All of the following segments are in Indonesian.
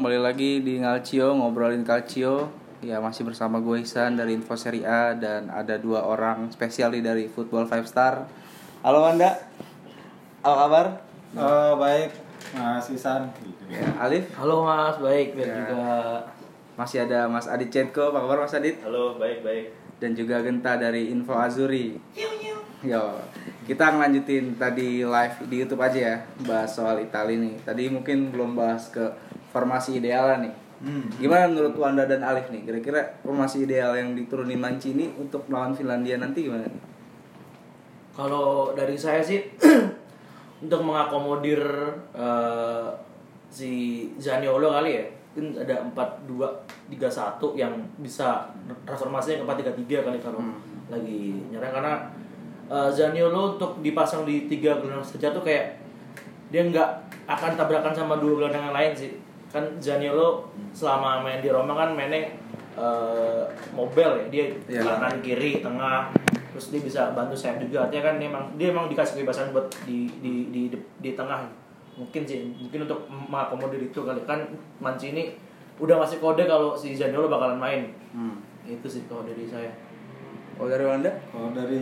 kembali lagi di Ngalcio ngobrolin Calcio. Ya masih bersama gue Ihsan dari Info Serie A dan ada dua orang spesial nih dari Football Five Star. Halo Wanda, apa kabar? Oh baik, Mas Isan. Ya, Alif, Halo Mas, baik baik Ya. juga. masih ada Mas Adit Cetko, apa kabar Mas Adit? Halo, baik baik. Dan juga Genta dari Info Azuri. Yo, kita ngelanjutin tadi live di YouTube aja ya, bahas soal Italia nih. Tadi mungkin belum bahas ke formasi ideal nih. Hmm. Gimana menurut Wanda dan Alif nih? Kira-kira formasi ideal yang diturunin Mancini untuk melawan Finlandia nanti gimana? Kalau dari saya sih untuk mengakomodir eh, si Zaniolo kali ya, mungkin ada 4 2 3 1 yang bisa transformasinya ke 4 3 3 kali kalau lagi nyerang karena eh, Zaniolo untuk dipasang di tiga gelandang saja tuh kayak dia nggak akan tabrakan sama dua gelandang yang lain sih kan Zaniolo selama main di Roma kan mainnya eh, mobile ya dia Iya. kanan kiri tengah terus dia bisa bantu sayap juga artinya kan dia emang dia emang dikasih kebebasan buat di di di di, di tengah mungkin sih mungkin untuk mengakomodir itu kali kan Mancini udah ngasih kode kalau si Zaniolo bakalan main Hmm. itu sih kalau dari saya Oh dari Wanda? Kalau dari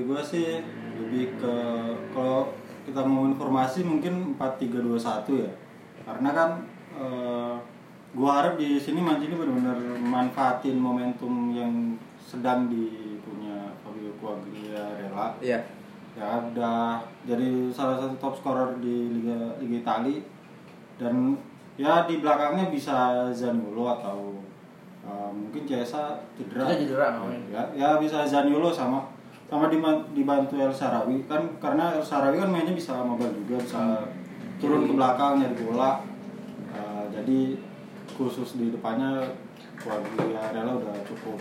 gue sih lebih ke kalau kita mau informasi mungkin 4321 ya. Karena kan eh, gua harap di sini Mancini benar-benar manfaatin momentum yang sedang dipunya Fabio Quagliarella. Iya. Ya udah jadi salah satu top scorer di Liga Liga Italia dan ya di belakangnya bisa Zaniolo atau eh, mungkin Chiesa cedera. Kita cedera namanya. ya, ya bisa Zaniolo sama sama dibantu El Sarawi kan karena El Sarawi kan mainnya bisa mobile juga bisa turun ke belakang nyari bola jadi khusus di depannya Quagliarella udah cukup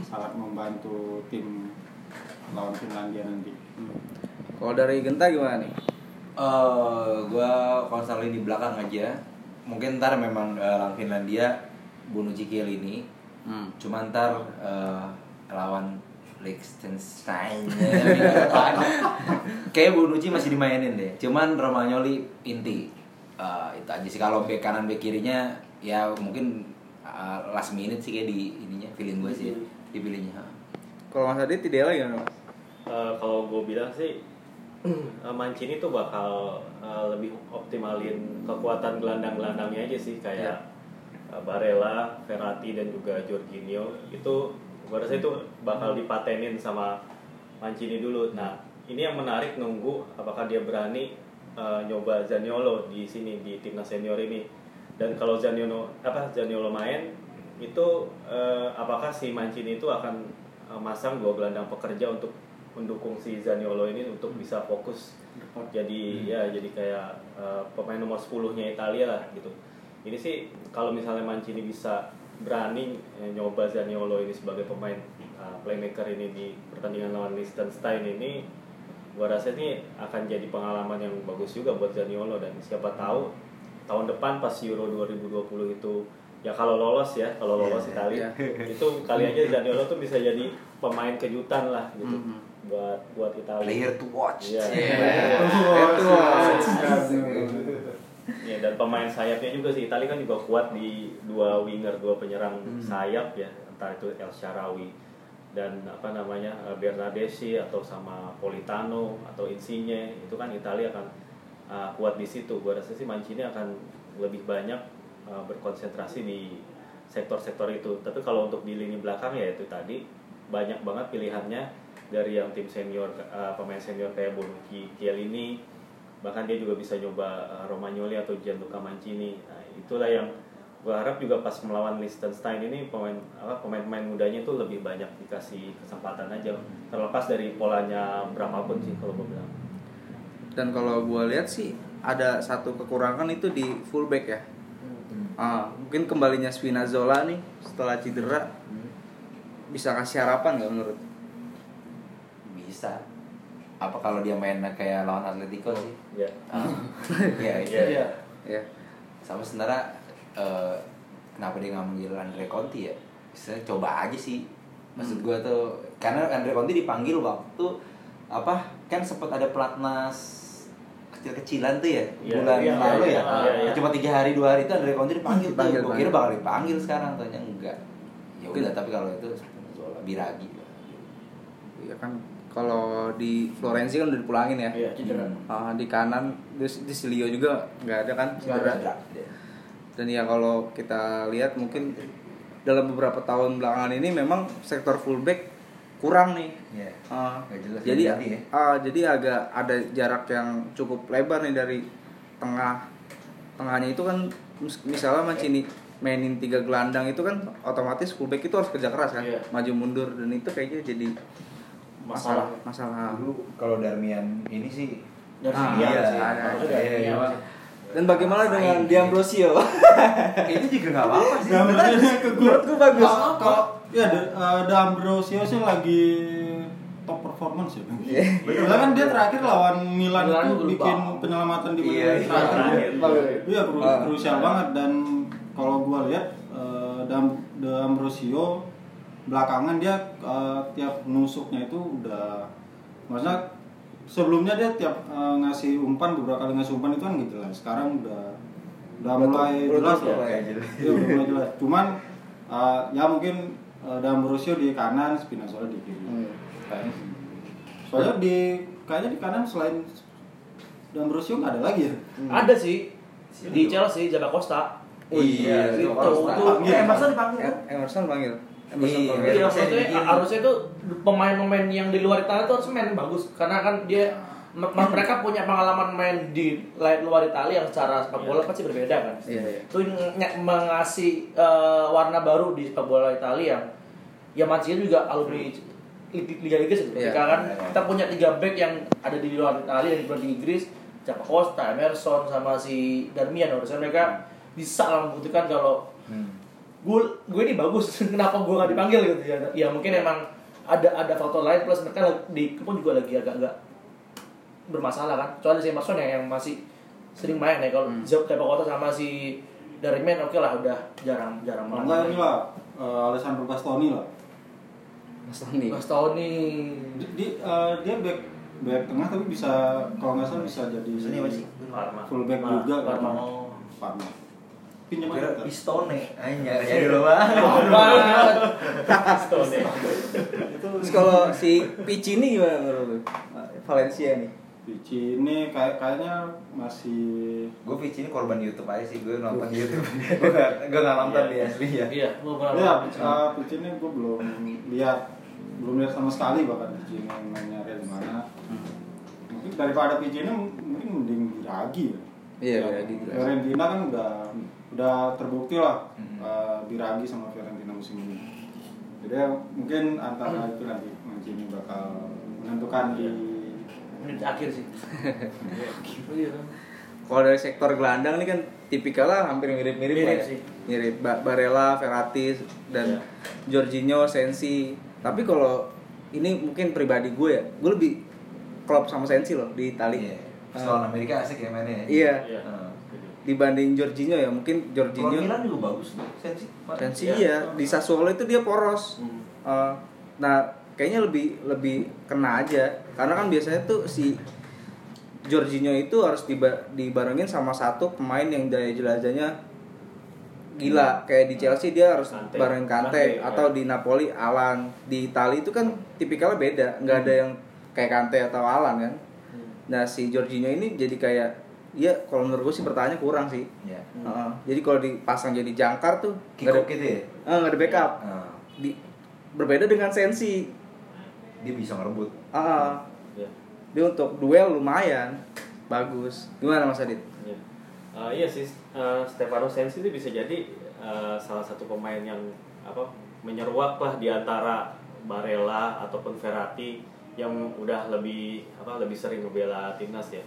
sangat membantu tim lawan Finlandia nanti Kalau dari Genta gimana nih? Eh, gua konseling di belakang aja. Mungkin ntar memang eh, lawan Finlandia Bonucci ini. Hmm. Cuma ntar eh, lawan Liechtenstein ya, minggu depan. Kayak Bonucci masih dimainin deh. Cuman Romagnoli inti. Eh, itu aja sih kalau bek kanan bek kirinya ya mungkin eh, last minute sih kayak di ininya feeling gue sih dipilihnya. Kalau Mas Adit ideal gimana Mas? Eh, kalau gue bilang sih eh, Mancini tuh bakal eh, lebih optimalin kekuatan gelandang-gelandangnya aja sih kayak eh, Barella, Verratti dan juga Jorginho itu gue rasa itu bakal dipatenin sama Mancini dulu. Nah ini yang menarik nunggu apakah dia berani eh, nyoba Zaniolo di sini di timnas senior ini dan kalau Zaniolo apa Zaniolo main itu eh, apakah si Mancini itu akan eh, masang dua gelandang pekerja untuk mendukung si Zaniolo ini untuk bisa fokus jadi ya jadi kayak eh, pemain nomor 10-nya Italia lah gitu. Ini sih kalau misalnya Mancini bisa berani eh, nyoba Zaniolo ini sebagai pemain eh, playmaker ini di pertandingan lawan Liechtenstein ini gua rasa ini akan jadi pengalaman yang bagus juga buat Zaniolo dan siapa tahu tahun depan pas Euro 2020 itu ya kalau lolos ya kalau lolos Italia itu kali aja Zaniolo tuh bisa jadi pemain kejutan lah gitu buat buat Italia. Player to watch. Iya. Itu Ya, dan pemain sayapnya juga sih Italia kan juga kuat di dua winger, dua penyerang sayap ya, entah itu El Sharawi dan apa namanya eh, Bernardeschi atau sama Politano atau Insigne itu kan Italia akan eh, kuat di situ. Gua rasa sih Mancini akan lebih banyak eh, berkonsentrasi di sektor-sektor itu. Tapi kalau untuk di lini belakang ya itu tadi banyak banget pilihannya dari yang tim senior eh, pemain senior kayak Bonucci, Chiellini, bahkan dia juga bisa nyoba uh, Romagnoli atau Gianluca Mancini nah, itulah yang gue harap juga pas melawan Liechtenstein ini pemain apa pemain-pemain mudanya itu lebih banyak dikasih kesempatan aja terlepas dari polanya berapapun sih kalau gue bilang Dan kalau gue lihat sih ada satu kekurangan itu di fullback ya. Ah, mungkin kembalinya Spinazzola nih setelah cedera bisa kasih harapan nggak menurut? Bisa. Apa kalau dia main kayak lawan Atletico sih? ya Ah, Iya. Iya. Ya. Sama sebenarnya eh, kenapa dia nggak manggil Andre Conti ya? Bisa coba aja sih. Maksud gua tuh karena Andre Conti dipanggil waktu apa? Kan sempat ada pelatnas kecil-kecilan tuh ya Iya, bulan iya, lalu iya, ya iya, iya. cuma tiga hari dua hari itu Andre Conte dipanggil tuh Dipanggil, gue kira bakal dipanggil sekarang ternyata enggak ya udah tapi kalau itu Spinazzola Biragi ya kan kalau di Florenzi kan udah dipulangin ya Iya, cedera. Ah, di kanan di, di Silio juga nggak ada kan cedera. Cedera. Dan ya kalau kita lihat mungkin dalam beberapa tahun belakangan ini memang sektor fullback kurang nih Iya. Ah, Nggak jelas jadi ganti ya. ah, jadi agak ada jarak yang cukup lebar nih dari tengah tengahnya itu kan mis- misalnya Mancini mainin tiga gelandang itu kan otomatis fullback itu harus kerja keras kan Iya. maju mundur dan itu kayaknya jadi masalah masalah dulu kalau Darmian ini sih Dari Ah, Iya, iya, sih. dari Iya, Iya, iya. Dan bagaimana dengan Diambrosio itu juga nggak apa-apa sih. Ke gue menurutku bagus. Kalau- kalau ya Da- eh, D'Ambrosio sih lagi top performance ya. Iya. Betul kan dia terakhir lawan Milan Milan itu bikin penyelamatan di menit Iya, iya. terakhir. Terakhir. Iya, kru- krusial banget. Dan kalau gua lihat D'Ambrosio belakangan dia eh, tiap nusuknya itu udah maksudnya sebelumnya dia tiap eh, ngasih umpan beberapa kali ngasih umpan itu kan gitu lah. Sekarang udah udah mulai jelas ya. jelas. Iya, udah mulai jelas. Cuman eh, ya mungkin uh, D'Ambrosio di kanan, Spinazzola di kiri. Hmm. Kayaknya sih. Soalnya di kayaknya di kanan selain D'Ambrosio nggak ada lagi ya. Ada sih di Chelsea Jaga Costa. Oh iya, itu Costa. itu Panggil. eh, Emerson dipanggil. Emerson Iya. Iya, maksudnya dibikin. harusnya itu pemain-pemain yang di luar Italia itu harus main bagus karena kan dia mereka punya pengalaman main di luar Italia yang secara sepak bola pasti berbeda kan. Iya, iya. Itu mengasih eh, warna baru di sepak bola Italia yang ya Mancini juga alumni Liga Inggris itu. Iya. Ketika kan kita punya tiga back yang ada di luar Italia yang di Inggris, Jaka Costa, Emerson sama si Darmian harusnya mereka bisa lah membuktikan kalau Hmm. Gue gue ini bagus kenapa gue gak dipanggil gitu ya ya mungkin emang ada ada faktor lain plus mereka di pun juga lagi agak-agak bermasalah kan soalnya si Emerson ya yang masih sering main ya kalau Hmm. Tepa Kota sama si Darmian oke lah udah jarang jarang Kalau nggak ini lah eh, Alessandro Bastoni lah. Tahun nih Di, di- eh, dia back back tengah tapi bisa kalau nggak salah bisa jadi Ini apa sih? Parma. full back Parma. juga. Parma. kan. Parma. Pinjam Kira aja. Pistone anjir jadi lo bang banget Stone ya. terus kalau si Piccini gimana menurut lu? Valencia nih Pici ini kayak kayaknya masih gue Vici ini korban YouTube aja sih gue nonton YouTube. Gue gak gue gak nonton Iya. di asli ya. Iya gue pernah ya uh, Pici. ini gue belum lihat belum lihat sama sekali bahkan Pici ini mainnya kayak gimana mungkin daripada Pici ini mungkin mending Biragi ya. Iya, Ya, Biragi. Fiorentina kan udah udah terbukti lah Hmm. uh, Biragi sama Fiorentina musim ini jadi ya, mungkin antara itu nanti Mancini bakal menentukan di menit akhir sih iya kalau dari sektor gelandang ini kan tipikalnya hampir mirip-mirip Mirip lah ya. sih. mirip Ba- Barella, Verratti dan Jorginho, Sensi tapi kalau ini mungkin pribadi gue ya gue lebih klop sama Sensi loh di Itali Iya. Pas lawan Amerika asik ya mainnya ya Iya. Iya. Heeh. Dibanding Jorginho ya mungkin Kalau Jorginho Milan juga bagus tuh Sensi Sensi Iya. iya. Di Sassuolo itu dia poros. Hmm. Eh, nah kayaknya lebih lebih kena aja. Karena kan biasanya tuh si Jorginho itu harus diba- dibarengin sama satu pemain yang daya jelajahnya gila. Kayak di Chelsea dia harus Kante. bareng Kante Kante, atau ya. di Napoli Alan. Di Italia itu kan tipikalnya beda. Nggak ada yang kayak Kante atau Alan kan. Nah si Jorginho ini jadi kayak ya kalau menurut gue sih pertanyaan kurang sih Iya. Heeh. jadi kalau dipasang jadi jangkar tuh nggak ada gitu ya nggak ada backup Heeh. di berbeda dengan Sensi dia bisa ngerebut Ah, Iya. dia untuk duel lumayan bagus gimana Mas Adit Iya. Eh, iya sih, eh, Stefano Sensi itu bisa jadi eh, salah satu pemain yang apa menyeruak lah di antara Barella ataupun Verratti yang udah lebih apa lebih sering membela timnas ya.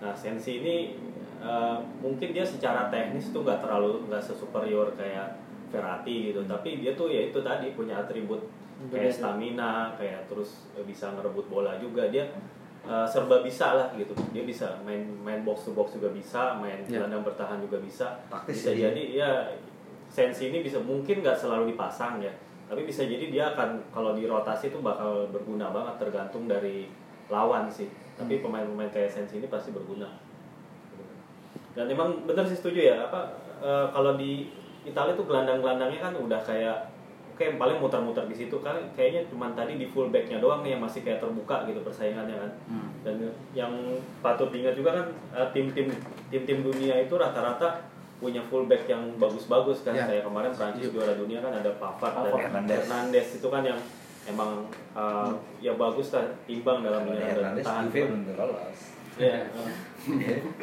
Nah Sensi ini eh, mungkin dia secara teknis tuh nggak terlalu nggak sesuperior kayak Verratti gitu, tapi dia tuh ya itu tadi punya atribut kayak stamina, kayak terus bisa ngerebut bola juga dia eh, serba bisa lah gitu. Dia bisa main main box to box juga bisa, main Ya. gelandang bertahan juga bisa. Taktis bisa jadi ya Sensi ini bisa mungkin nggak selalu dipasang ya, tapi bisa jadi dia akan kalau dirotasi itu bakal berguna banget tergantung dari lawan sih. Tapi pemain-pemain kayak Sensi ini pasti berguna. dan emang bener sih setuju ya apa eh, kalau di Italia tuh gelandang-gelandangnya kan udah kayak oke yang paling muter-muter di situ kan kayaknya cuma tadi di fullbacknya doang nih yang masih kayak terbuka gitu persaingannya kan dan yang patut diingat juga kan eh, tim-tim tim-tim dunia itu rata-rata punya fullback yang bagus-bagus kan Ya. kayak kemarin Prancis juara dunia kan ada Pavard dan. Hernandez. Hernandez itu kan yang emang eh, ya bagus lah timbang dalam menyerang dan Hernandez tahan Juve belum lolos. ya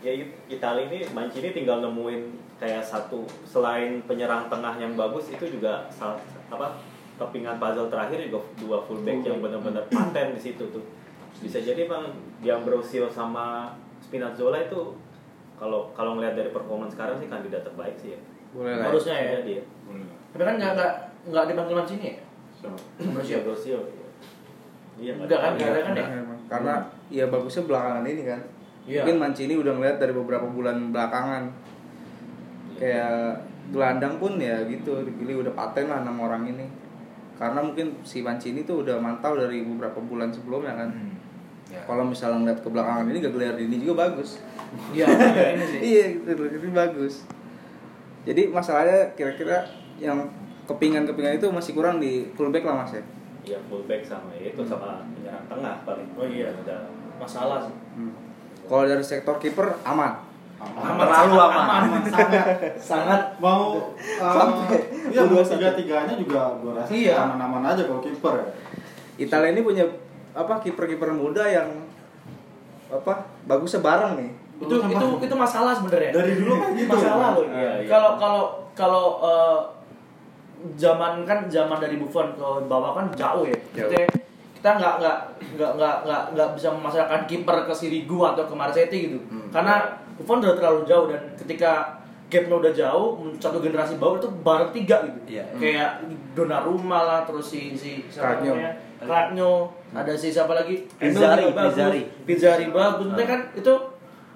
ya It- Italia ini Mancini tinggal nemuin kayak satu selain penyerang tengah yang bagus itu juga salah apa kepingan puzzle terakhir juga dua fullback yang benar-benar paten di situ tuh bisa jadi bang D'Ambrosio sama Spinazzola itu kalau kalau ngelihat dari performa sekarang sih kandidat terbaik sih ya boleh lah Harusnya ya. Iya, dia Tapi kan nggak nggak nggak dipanggil Mancini ya? So, Manusia. D'Ambrosio iya. iya Enggak kan, nggak ada kan ya? Emang. karena ya bagusnya belakangan ini kan Iya. mungkin Mancini udah ngeliat dari beberapa bulan belakangan kayak gelandang pun ya gitu dipilih udah paten lah enam orang ini karena mungkin si Mancini tuh udah mantau dari beberapa bulan sebelumnya kan Hmm. Kalau misalnya ngeliat ke belakangan ini Gagliardini juga bagus Iya, iya, ini sih. iya gitu ini bagus jadi masalahnya kira-kira yang kepingan-kepingan itu masih kurang di fullback lah mas ya Iya fullback sama ya itu sama penyerang tengah paling Oh iya. udah Masalah sih. kalau dari sektor kiper aman aman. Terlalu sangat aman. sangat sangat mau Sampai uh, ya tiga tiganya juga gua rasa Iya. aman-aman aja kalau kiper ya. Italia ini punya apa kiper-kiper muda yang apa bagusnya bareng nih itu itu itu masalah sebenarnya Dari dulu kan gitu. masalah loh Iya, iya. kalau kalau kalau eh, zaman kan zaman dari Buffon ke bawah kan jauh ya Jauh. kita kita nggak nggak nggak nggak nggak nggak bisa memasarkan kiper ke Sirigu atau ke Marseille gitu Hmm. karena Buffon udah terlalu jauh dan ketika gapnya udah jauh satu generasi bawah itu bareng tiga gitu Iya. kayak Donnarumma lah terus si si Ragno. Ragno ada si siapa lagi Pizzari, juga bagus. Pizzari. Pizzari bagus Maksudnya kan itu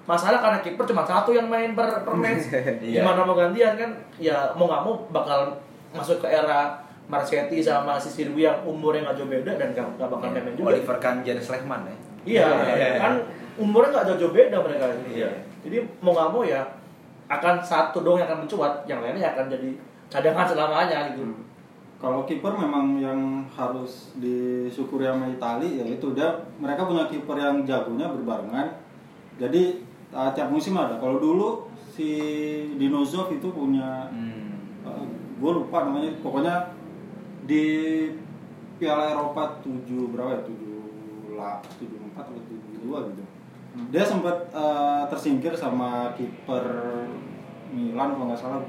masalah karena kiper cuma satu yang main per, per match Iya. gimana mau gantian kan ya mau nggak mau bakal masuk ke era Marseille sama si Sirwi yang umurnya nggak jauh beda dan nggak nggak bakal main juga Oliver Kahn jadi Sleman ya. iya Iya. kan umurnya nggak jauh-jauh beda mereka Iya. jadi mau nggak mau ya akan satu dong yang akan mencuat yang lainnya akan jadi cadangan selamanya gitu Kalau kiper memang yang harus disyukuri sama Itali ya itu dia mereka punya kiper yang jagonya berbarengan. Jadi uh, tiap musim ada. Kalau dulu si Dinozov itu punya Hmm. gue lupa namanya pokoknya di Piala Eropa 7 berapa ya 7 lah 74 atau 72 gitu dia sempat eh, tersingkir sama kiper Milan kalau nggak salah.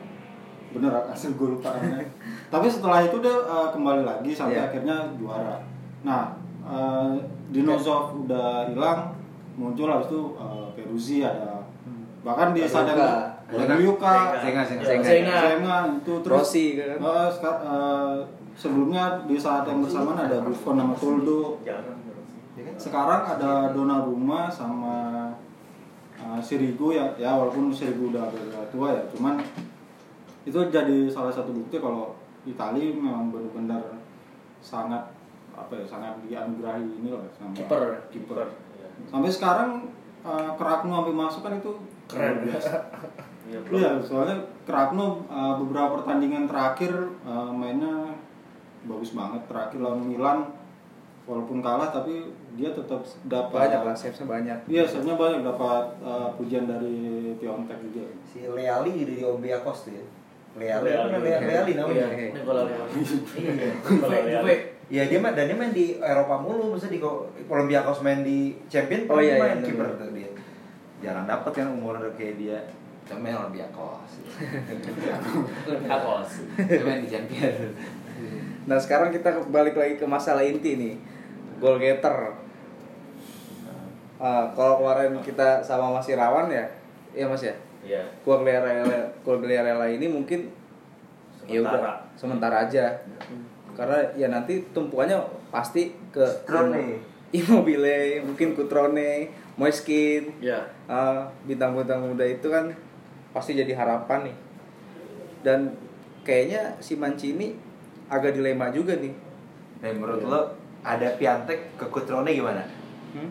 Bener asal gue lupa namanya. Tapi setelah itu dia eh, kembali lagi sampai Iya. akhirnya juara. Nah eh, Dinozov udah hilang muncul habis itu eh, Peruzzi ada. Bahkan di sadar Baguka Senga, senga, senga. Senga. Senga itu terus Rossi kan? Seka- eh, sebelumnya di saat yang bersamaan ada Buffon sama Toldo jarang sekarang ada Donnarumma sama uh, Sirigu ya ya walaupun Sirigu udah agak tua ya cuman itu jadi salah satu bukti kalau Itali memang benar-benar sangat apa ya sangat dianugerahi ini loh sama Kiper. kiper sampai sekarang uh, Kerakno sampai masuk kan itu Keren. biasa Iya, Iya, soalnya Krapno uh, beberapa pertandingan terakhir uh, mainnya bagus banget. Terakhir lawan Milan walaupun kalah tapi dia tetap dapat banyak lah savesnya banyak Iya, sebenarnya banyak dapat uh, pujian dari Piontek juga. Si Leali jadi di Olympiakos tuh ya. Leali, Leali. Leali, Leali namanya. Iya, Leali. Iya, Nicola Juve, Leali. Juve. Iya dia mah dan dia main di Eropa mulu, maksudnya di Ko- Olympiakos main di Champion, Oh, iya, main iya, kiper tuh dia. Jarang dapet kan umur kayak dia. Dia main Olympiakos. Akos. dia main di Champion. Nah sekarang kita balik lagi ke masalah inti nih goal getter Ah, kalau kemarin kita sama Mas Irawan ya iya Mas ya Iya. Guagliarella ini mungkin ya Sementara. udah sementara aja karena ya nanti tumpuannya pasti ke Cutrone. Immobile mungkin Cutrone Moiskin Ya. Ah, bintang-bintang muda itu kan pasti jadi harapan nih dan kayaknya si Mancini agak dilema juga nih Nah, menurut lo ada Piantek ke Kutrone gimana? Hmm?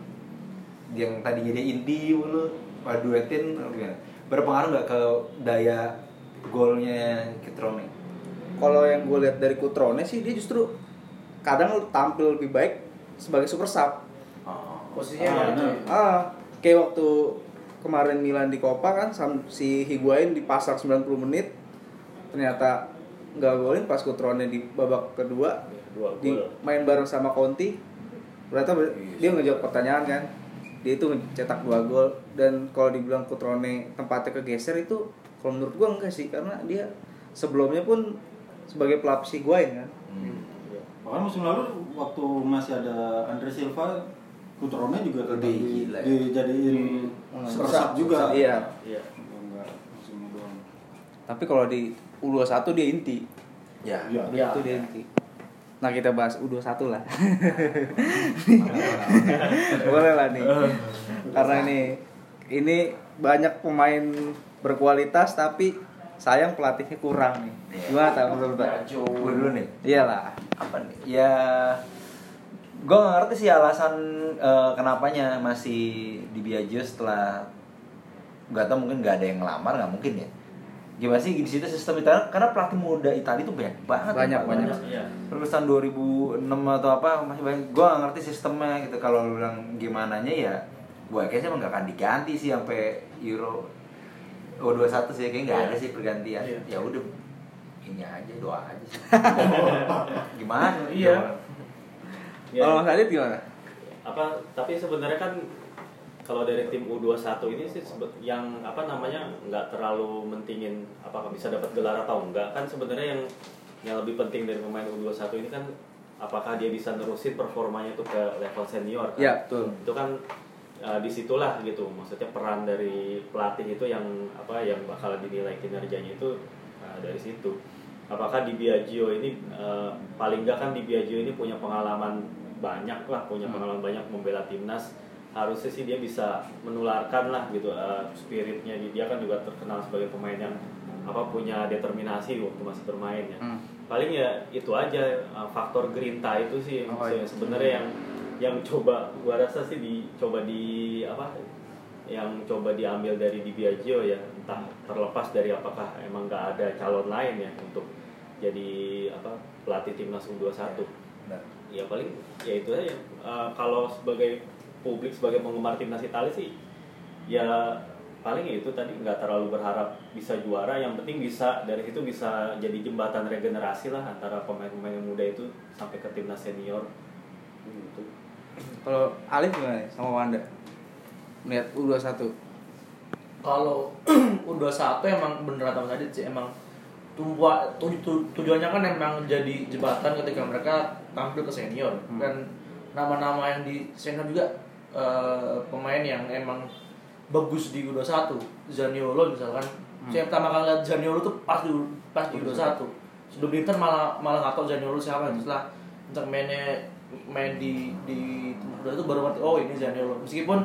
Yang tadi jadi inti mulu. duetin gimana? berpengaruh nggak ke daya golnya Kitrone? Kalau yang gue lihat dari Kutrone sih dia justru kadang tampil lebih baik sebagai super sub. Oh. posisinya Ah, ya. Ah, kayak waktu kemarin Milan di Copa kan si Higuain dipasang 90 menit ternyata nggak golin pas Kutrone di babak kedua Dua di main bareng sama Conti ternyata ber- Iya, dia ngejawab pertanyaan kan dia itu cetak dua gol dan kalau dibilang Kutrone tempatnya kegeser itu kalau menurut gua enggak sih karena dia sebelumnya pun sebagai pelapis Higuain kan Hmm. Bahkan musim lalu waktu masih ada Andre Silva, Kutrone juga tetap Lebih di- gila ya. dijadiin Hmm. sersap juga. iya Iya. Enggak musim doang. tapi kalau di U21 dia inti. Ya. Iya. Iya. itu dia inti. Nah kita bahas U21 lah. Boleh lah nih. Karena ini ini banyak pemain berkualitas tapi sayang pelatihnya kurang nih. Iya. gimana tak menurut tak Gue dulu nih. iyalah. Apa nih? Ya gue gak ngerti sih alasan eh, kenapanya masih di Biagio setelah nggak tau mungkin nggak ada yang ngelamar nggak mungkin ya gimana sih di situ sistem Italia karena pelatih muda Italia itu banyak banget Banyak, Pak. banyak. Iya. terus tahun 2006 atau apa masih banyak gue gak ngerti sistemnya gitu kalau lu bilang gimana nya ya gue kayaknya emang gak akan diganti sih sampai Euro U21 sih kayaknya nggak ada sih pergantian Iya. ya udah ini aja doa aja sih gimana Iya. Iya. kalau Mas Adit gimana apa tapi sebenarnya kan kalau dari tim U21 ini sih yang apa namanya nggak terlalu mentingin apakah bisa dapat gelar atau enggak kan sebenarnya yang yang lebih penting dari pemain U21 ini kan apakah dia bisa nerusin performanya itu ke level senior kan? Ya betul. Itu kan uh, di situlah gitu. Maksudnya peran dari pelatih itu yang apa yang bakal dinilai kinerjanya itu uh, dari situ. Apakah di Biagio ini uh, paling nggak kan di Biagio ini punya pengalaman banyak lah punya Hmm. pengalaman banyak membela timnas harusnya sih dia bisa menularkan lah gitu uh, spiritnya dia kan juga terkenal sebagai pemain yang apa punya determinasi waktu masih bermain ya Hmm. paling ya itu aja uh, faktor gerinta itu sih Oh, iya. sebenarnya yang yang coba gua rasa sih dicoba di apa yang coba diambil dari Di Biagio ya entah terlepas dari apakah emang nggak ada calon lain ya untuk jadi apa pelatih timnas U21 Benar. ya paling ya itu aja Uh, kalau sebagai publik sebagai penggemar timnas Italia sih ya paling ya itu tadi nggak terlalu berharap bisa juara. Yang penting bisa dari situ bisa jadi jembatan regenerasi lah antara pemain-pemain yang muda itu sampai ke timnas senior. Gitu. Kalau Alif gimana nih sama Wanda? Melihat U21 kalau U21 emang bener kata Mas Adit sih emang tumbuh tu- tu- tujuannya kan emang jadi jembatan ketika mereka tampil ke senior. Hmm. dan nama-nama yang di senior juga eh, pemain yang emang bagus di U21 Zaniolo misalkan. Saya pertama kali lihat Zaniolo tuh pas di pas di U21 sebelum di Inter malah malah nggak tahu Zaniolo siapa. Setelah Inter mainnya main di di tempat itu baru ngerti oh ini Zaniolo. Meskipun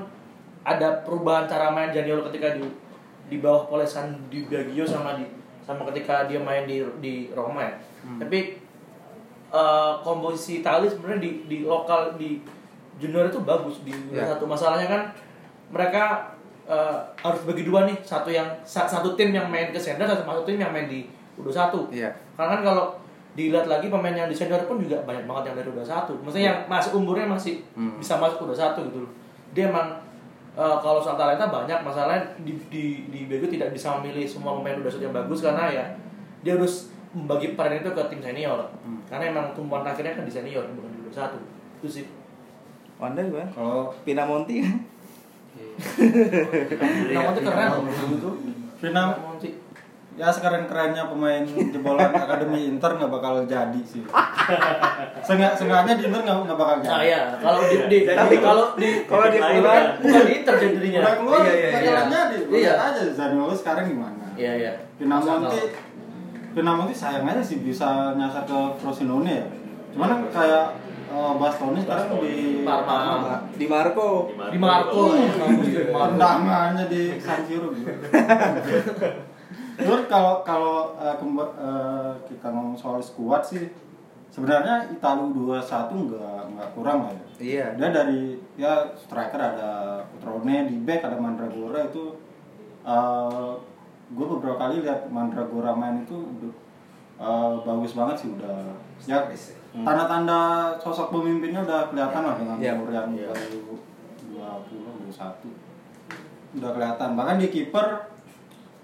ada perubahan cara main Zaniolo ketika di di bawah polesan di Baggio sama di sama ketika dia main di di Roma ya. Tapi eh, komposisi Itali sebenarnya di di lokal di junior itu bagus. Di Ya. satu masalahnya kan mereka eh, harus bagi dua nih. Satu yang sa- satu tim yang main ke senior satu satu tim yang main di U21 Iya. karena kan kalau dilihat lagi pemain yang di senior pun juga banyak banget yang dari U21 maksudnya yang masih umurnya masih Hmm. bisa masuk U21 gitu loh. Dia emang eh, kalau soal talenta banyak. Masalahnya di di di Bego tidak bisa memilih semua pemain U21 yang bagus karena ya dia harus membagi peran itu ke tim senior. Hmm. karena emang tumpuan akhirnya kan di senior bukan di U21 itu sih Wanda gimana Kalau Pinamonti Nama itu keren loh itu Vina Monti. ya sekarang kerennya pemain jebolan akademi Inter nggak bakal jadi sih. Seenggak seenggaknya di Inter nggak nggak bakal jadi. Nah ya, kalau di, di Tapi kalau di kalau dia Lain keluar kan. bukan di Inter jadinya. Udah keluar, Iya, iya, iya. bakal jadi. Iya. Aja Zaniolo sekarang gimana. Iya iya. Pinamonti Pinamonti sayang aja sih bisa nyasar ke Frosinone ya. Cuman kan kayak eh, Bastoni sekarang di Parma. Di Marco Di Marco, Uh, ya, bagus di Marco. tendangannya di San Siro gitu. Terus kalau kalau eh, eh, kita ngomong soal skuad sih sebenarnya Italia U21 nggak nggak kurang lah ya. Iya. Dia dari ya striker ada Petrone di back ada Mandragora itu gue beberapa kali lihat Mandragora main itu eh, bagus banget sih udah ya tanda-tanda sosok pemimpinnya udah kelihatan lah dengan Iya. umur yang Iya. baru 20 21 udah kelihatan bahkan di kiper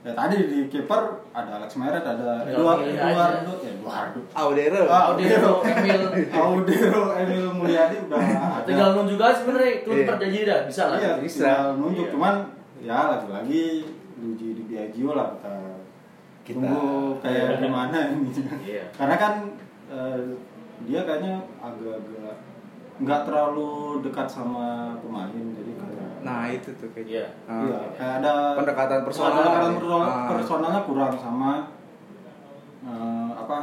ya tadi di kiper ada Alex Meret ada Tinggal Eduardo pilih aja. Eduardo ya Eduardo Audero. Ah, Audero, Emil. Audero Emil Mulyadi udah ada. Tinggal nunjuk aja sebenarnya klub Iya. dah, bisa lah. Iya, Bisa. tinggal nunjuk Iya. cuman ya lagi-lagi Luigi di Biagio lah kita, Kita- tunggu kayak gimana ini. Iya. Karena kan eh, dia kayaknya agak-agak nggak terlalu dekat sama pemain jadi kayak Nah, itu tuh kayaknya. Iya. Ah. Iya, kayak ada Pendekatan personal pendekatan kali. personal- Ah. personalnya kurang sama eh, apa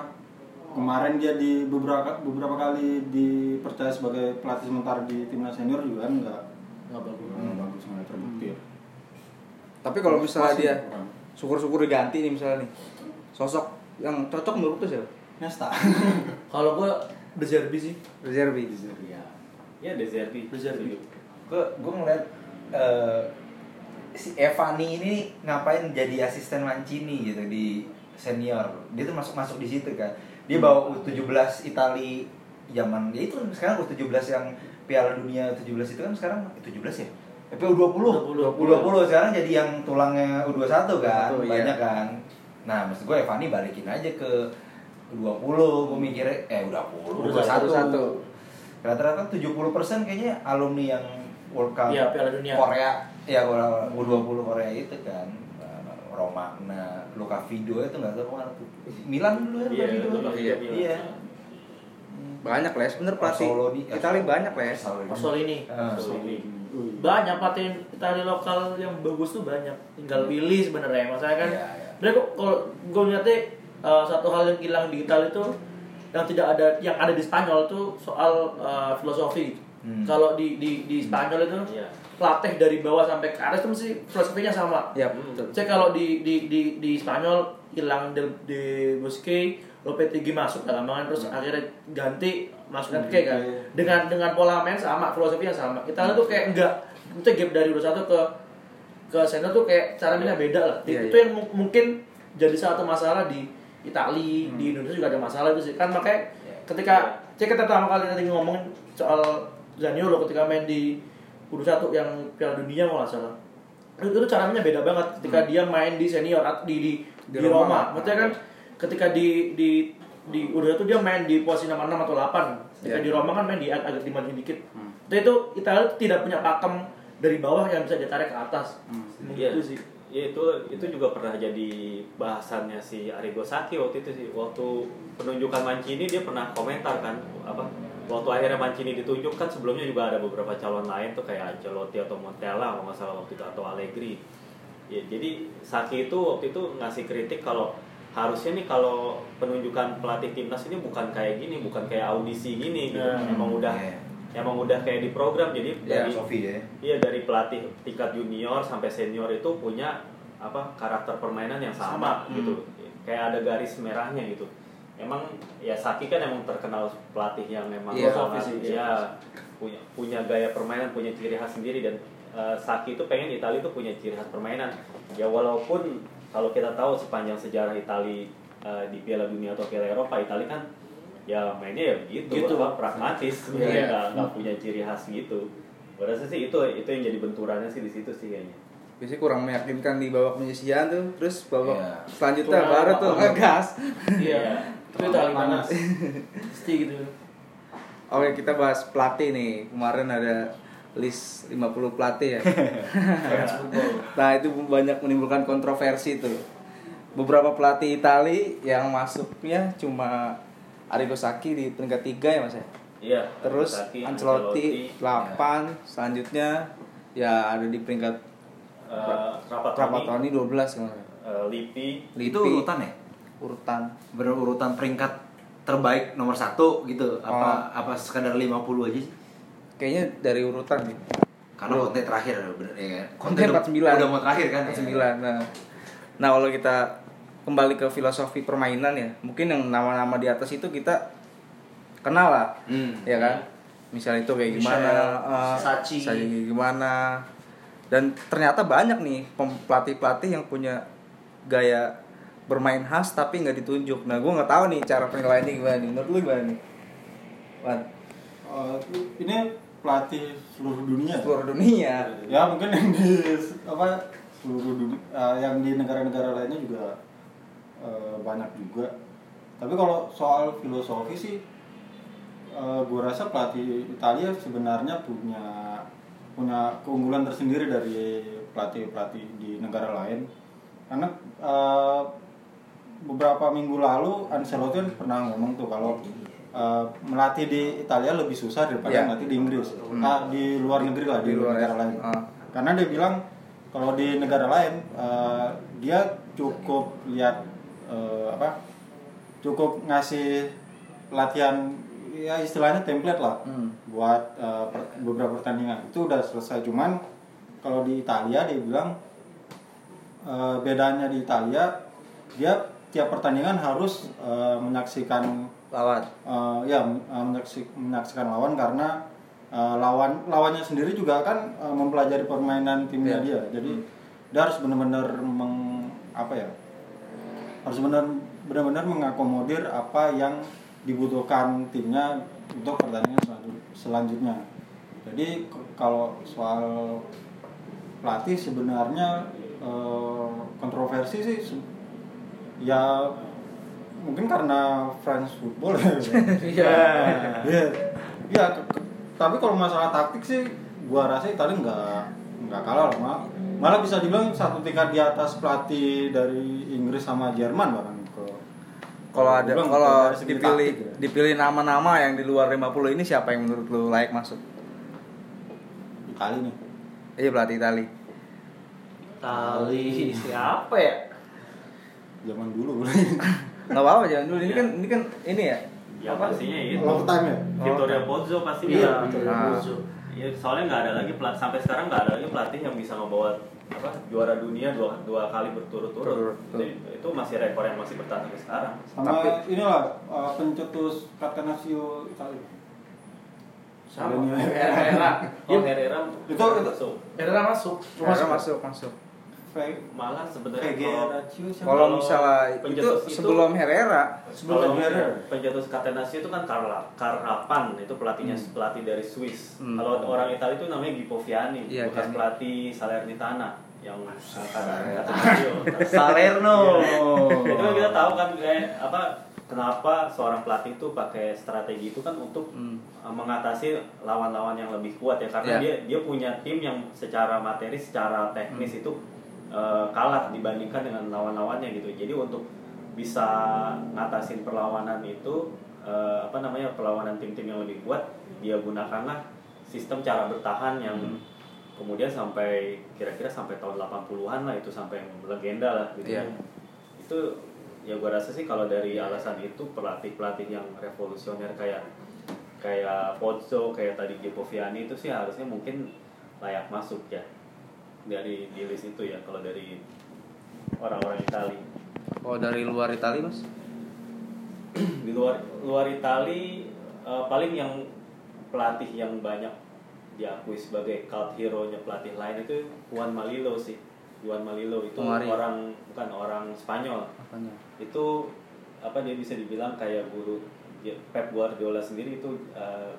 kemarin dia di beberapa beberapa kali dipercaya sebagai pelatih sementara di timnas senior juga kan nggak Nggak bagus. nggak bagus nggak terbukti. Tapi kalau misalnya Masih dia syukur-syukur diganti nih misalnya nih. Sosok yang cocok menurut tuh siapa? Nesta. Kalau gue De Zerbi sih. Reservi. Iya. Ya De Zerbi. De Zerbi. gue gue ngeliat eh, si Evani ini ngapain jadi asisten Mancini gitu di senior dia tuh masuk masuk di situ kan dia bawa U17 Itali zaman ya itu sekarang U17 yang Piala Dunia U17 itu kan sekarang U17 ya tapi U20 U20. U20 sekarang jadi yang tulangnya U21 kan U21, iya. banyak kan nah maksud gue Evani balikin aja ke U20 gue mikirnya eh U20 U21. U21 rata-rata 70% kayaknya alumni yang World Cup Iya, Piala Dunia. Korea ya kalau U20 Korea itu kan Romagna, Luka Video itu nggak tahu mana tuh Milan dulu ya Iya, Luka Luka Iya. Iya Banyak les, bener pelatih. Itali banyak les. Pasol ini. Ah. Banyak pelatih Itali lokal yang bagus tuh banyak. Tinggal pilih sebenarnya. Maksudnya kan. Iya, iya. Kok kalau gue ngeliatnya eh, satu hal yang hilang di Itali itu yang tidak ada yang ada di Spanyol tuh soal eh, filosofi. Hmm. Kalau di di di Spanyol itu Iya. pelatih dari bawah sampai ke atas itu mesti filosofinya sama. Ya, Hmm. betul. Saya kalau di di di di Spanyol hilang Del de Bosque, Lopetegui masuk dalam gampangan terus akhirnya ganti masuk Enrique kan. Dengan dengan pola main sama, filosofinya sama. Italia tuh kayak enggak itu gap dari udah satu ke ke senior tuh kayak cara mainnya beda lah. Iya, itu iya. yang mu- mungkin jadi satu masalah di Itali, di Indonesia juga ada masalah itu sih. Kan makanya ketika saya kita pertama kali tadi ngomongin soal Zaniolo ketika main di U21 yang Piala Dunia kalau nggak salah. Itu, itu cara mainnya beda banget ketika dia main di senior di di, Di di, Roma. Roma. Maksudnya kan ketika di di di U21 dia main di posisi nomor 6 atau 8. Ketika Iya. di Roma kan main di ag- agak dimajuin dikit. Itu itu Italia tidak punya pakem dari bawah yang bisa ditarik ke atas. Iya. Gitu sih. Ya itu itu juga pernah jadi bahasannya si Arrigo Sacchi waktu itu sih waktu penunjukan Mancini dia pernah komentar kan apa waktu akhirnya Mancini ditunjuk kan sebelumnya juga ada beberapa calon lain tuh kayak Ancelotti atau Montella kalau nggak salah waktu itu atau Allegri ya jadi Sacchi itu waktu itu ngasih kritik kalau harusnya nih kalau penunjukan pelatih timnas ini bukan kayak gini bukan kayak audisi gini gitu Hmm. emang udah Iya. Emang udah kayak di program jadi Ya, dari Sofi ya. Iya dari pelatih tingkat junior sampai senior itu punya apa karakter permainan yang sama, Sama, gitu. Kayak ada garis merahnya gitu. Emang ya Saki kan emang terkenal pelatih yang memang Iya, sangat sih, ya punya punya gaya permainan, punya ciri khas sendiri. Dan eh, Saki itu pengen Italia itu punya ciri khas permainan. Ya walaupun kalau kita tahu sepanjang sejarah Italia eh, di Piala Dunia atau Piala Eropa, Italia kan ya mainnya ya begitu, Gitu. apa, pragmatis, Iya. dia nggak nggak punya ciri khas gitu. Gue rasa sih itu itu yang jadi benturannya sih di situ sih kayaknya. Biasanya kurang meyakinkan di babak penyisian tuh, terus babak Iya. selanjutnya Kurang baru tuh ngegas. Iya. Itu Panas. panas. Pasti gitu. Oke, kita bahas pelatih nih. Kemarin ada list 50 pelatih ya. nah, itu banyak menimbulkan kontroversi tuh. Beberapa pelatih Itali yang masuknya cuma Arrigo Sacchi di peringkat 3 ya Mas ya. Iya. Terus Saki, Ancelotti 8, selanjutnya ya ada di peringkat eh, Trapattoni, Trapattoni 12 kan. eh, Lippi, Lippi, itu urutan ya urutan. berurutan peringkat terbaik nomor satu gitu apa apa sekadar 50 aja sih Kayaknya dari urutan nih. karena konten terakhir bener ya? Konten udah- 49. udah mau terakhir kan 9. Nah, nah kalau kita kembali ke filosofi permainan ya, mungkin yang nama-nama di atas itu kita kenal lah. Hmm. ya kan? Misal itu kayak gimana? eh, Sachi. Sachi gimana? Dan ternyata banyak nih pelatih pelatih yang punya gaya bermain khas tapi nggak ditunjuk. Nah gue nggak tahu nih cara penilaiannya gimana nih. Menurut lu gimana nih? Wan? Eh, ini pelatih seluruh dunia. Seluruh dunia. Ya mungkin yang di apa seluruh dunia eh, yang di negara-negara lainnya juga eh, banyak juga tapi kalau soal filosofi sih eh, gue rasa pelatih Italia sebenarnya punya punya keunggulan tersendiri dari pelatih pelatih di negara lain karena eh, beberapa minggu lalu Ancelotti kan pernah ngomong tuh kalau eh, melatih di Italia lebih susah daripada Iya. melatih di Inggris ah, di luar negeri lah di, Di luar negara ya. lain Ah. karena dia bilang kalau di negara lain eh, dia cukup lihat eh, apa cukup ngasih latihan ya istilahnya template lah Hmm. buat eh, per- beberapa pertandingan itu udah selesai cuman kalau di Italia dia bilang eh, bedanya di Italia dia tiap pertandingan harus eh, menyaksikan lawan Eh, ya men- eh, menyaksi- menyaksikan lawan karena eh, lawan lawannya sendiri juga kan eh, mempelajari permainan timnya Iya. dia jadi dia harus benar-benar meng apa ya harus benar benar-benar mengakomodir apa yang dibutuhkan timnya untuk pertandingan selanjut- selanjutnya jadi kalau soal pelatih sebenarnya eh, kontroversi sih ya mungkin karena French football ya Iya. Iya, iya. Tapi kalau masalah taktik sih, gua rasa Italia nggak nggak kalah lah, malah, bisa dibilang satu tingkat di atas pelatih dari Inggris sama Jerman bahkan. Kalau kalau ada kalau dipilih taktik ya. dipilih nama-nama yang di luar 50 ini siapa yang menurut lu layak masuk Italia nih. iya pelatih Itali Tali siapa ya? Zaman dulu. nggak apa-apa jangan dulu ini kan ini kan ini ya Ya pastinya itu. Long time ya. Vittorio Pozzo pasti Iya, bisa. Vittorio Ah. Pozzo. Ya, soalnya nggak ada lagi pelat sampai sekarang nggak ada lagi pelatih yang bisa membawa apa juara dunia dua dua kali berturut-turut. Berturut-turut. Itu, itu masih rekor yang masih bertahan sampai sekarang. Sama Tapi- inilah uh, pencetus Catenaccio Italia. Sama Ini- Herrera. Oh Herrera Itu- itu- masuk. Herrera masuk. masuk masuk masuk Malah sebenarnya kalau siapa? kalau misalnya itu sebelum Herrera Sebelum Herrera. pencetus Catenaccio itu kan Carla, Carrapan itu pelatihnya Hmm. pelatih dari Swiss. Hmm. Kalau orang Italia itu namanya Gipo Viani, Iya, bekas Viani. pelatih Salernitana yang Catenaccio. Salerno. itu kan kita tahu kan kayak apa kenapa seorang pelatih itu pakai strategi itu kan untuk Hmm. uh, mengatasi lawan-lawan yang lebih kuat ya karena Iya. dia dia punya tim yang secara materi secara teknis itu uh, kalah dibandingkan dengan lawan-lawannya gitu jadi untuk bisa ngatasin perlawanan itu uh, apa namanya perlawanan tim-tim yang lebih kuat dia gunakanlah sistem cara bertahan yang Hmm. kemudian sampai kira-kira sampai tahun 80-an lah itu sampai legenda lah gitu ya. itu ya gue rasa sih kalau dari alasan itu pelatih pelatih yang revolusioner kayak kayak Pozzo kayak tadi Gipo Viani itu sih harusnya mungkin layak masuk ya dari di list itu ya kalau dari orang-orang Itali. Kalau dari luar Itali mas? Di luar luar Itali eh, paling yang pelatih yang banyak diakui sebagai cult hero-nya pelatih lain itu Juan Malilo sih. Juan Malilo itu Pemari. orang bukan orang Spanyol. Apanya itu apa dia bisa dibilang kayak guru Pep Guardiola sendiri itu eh,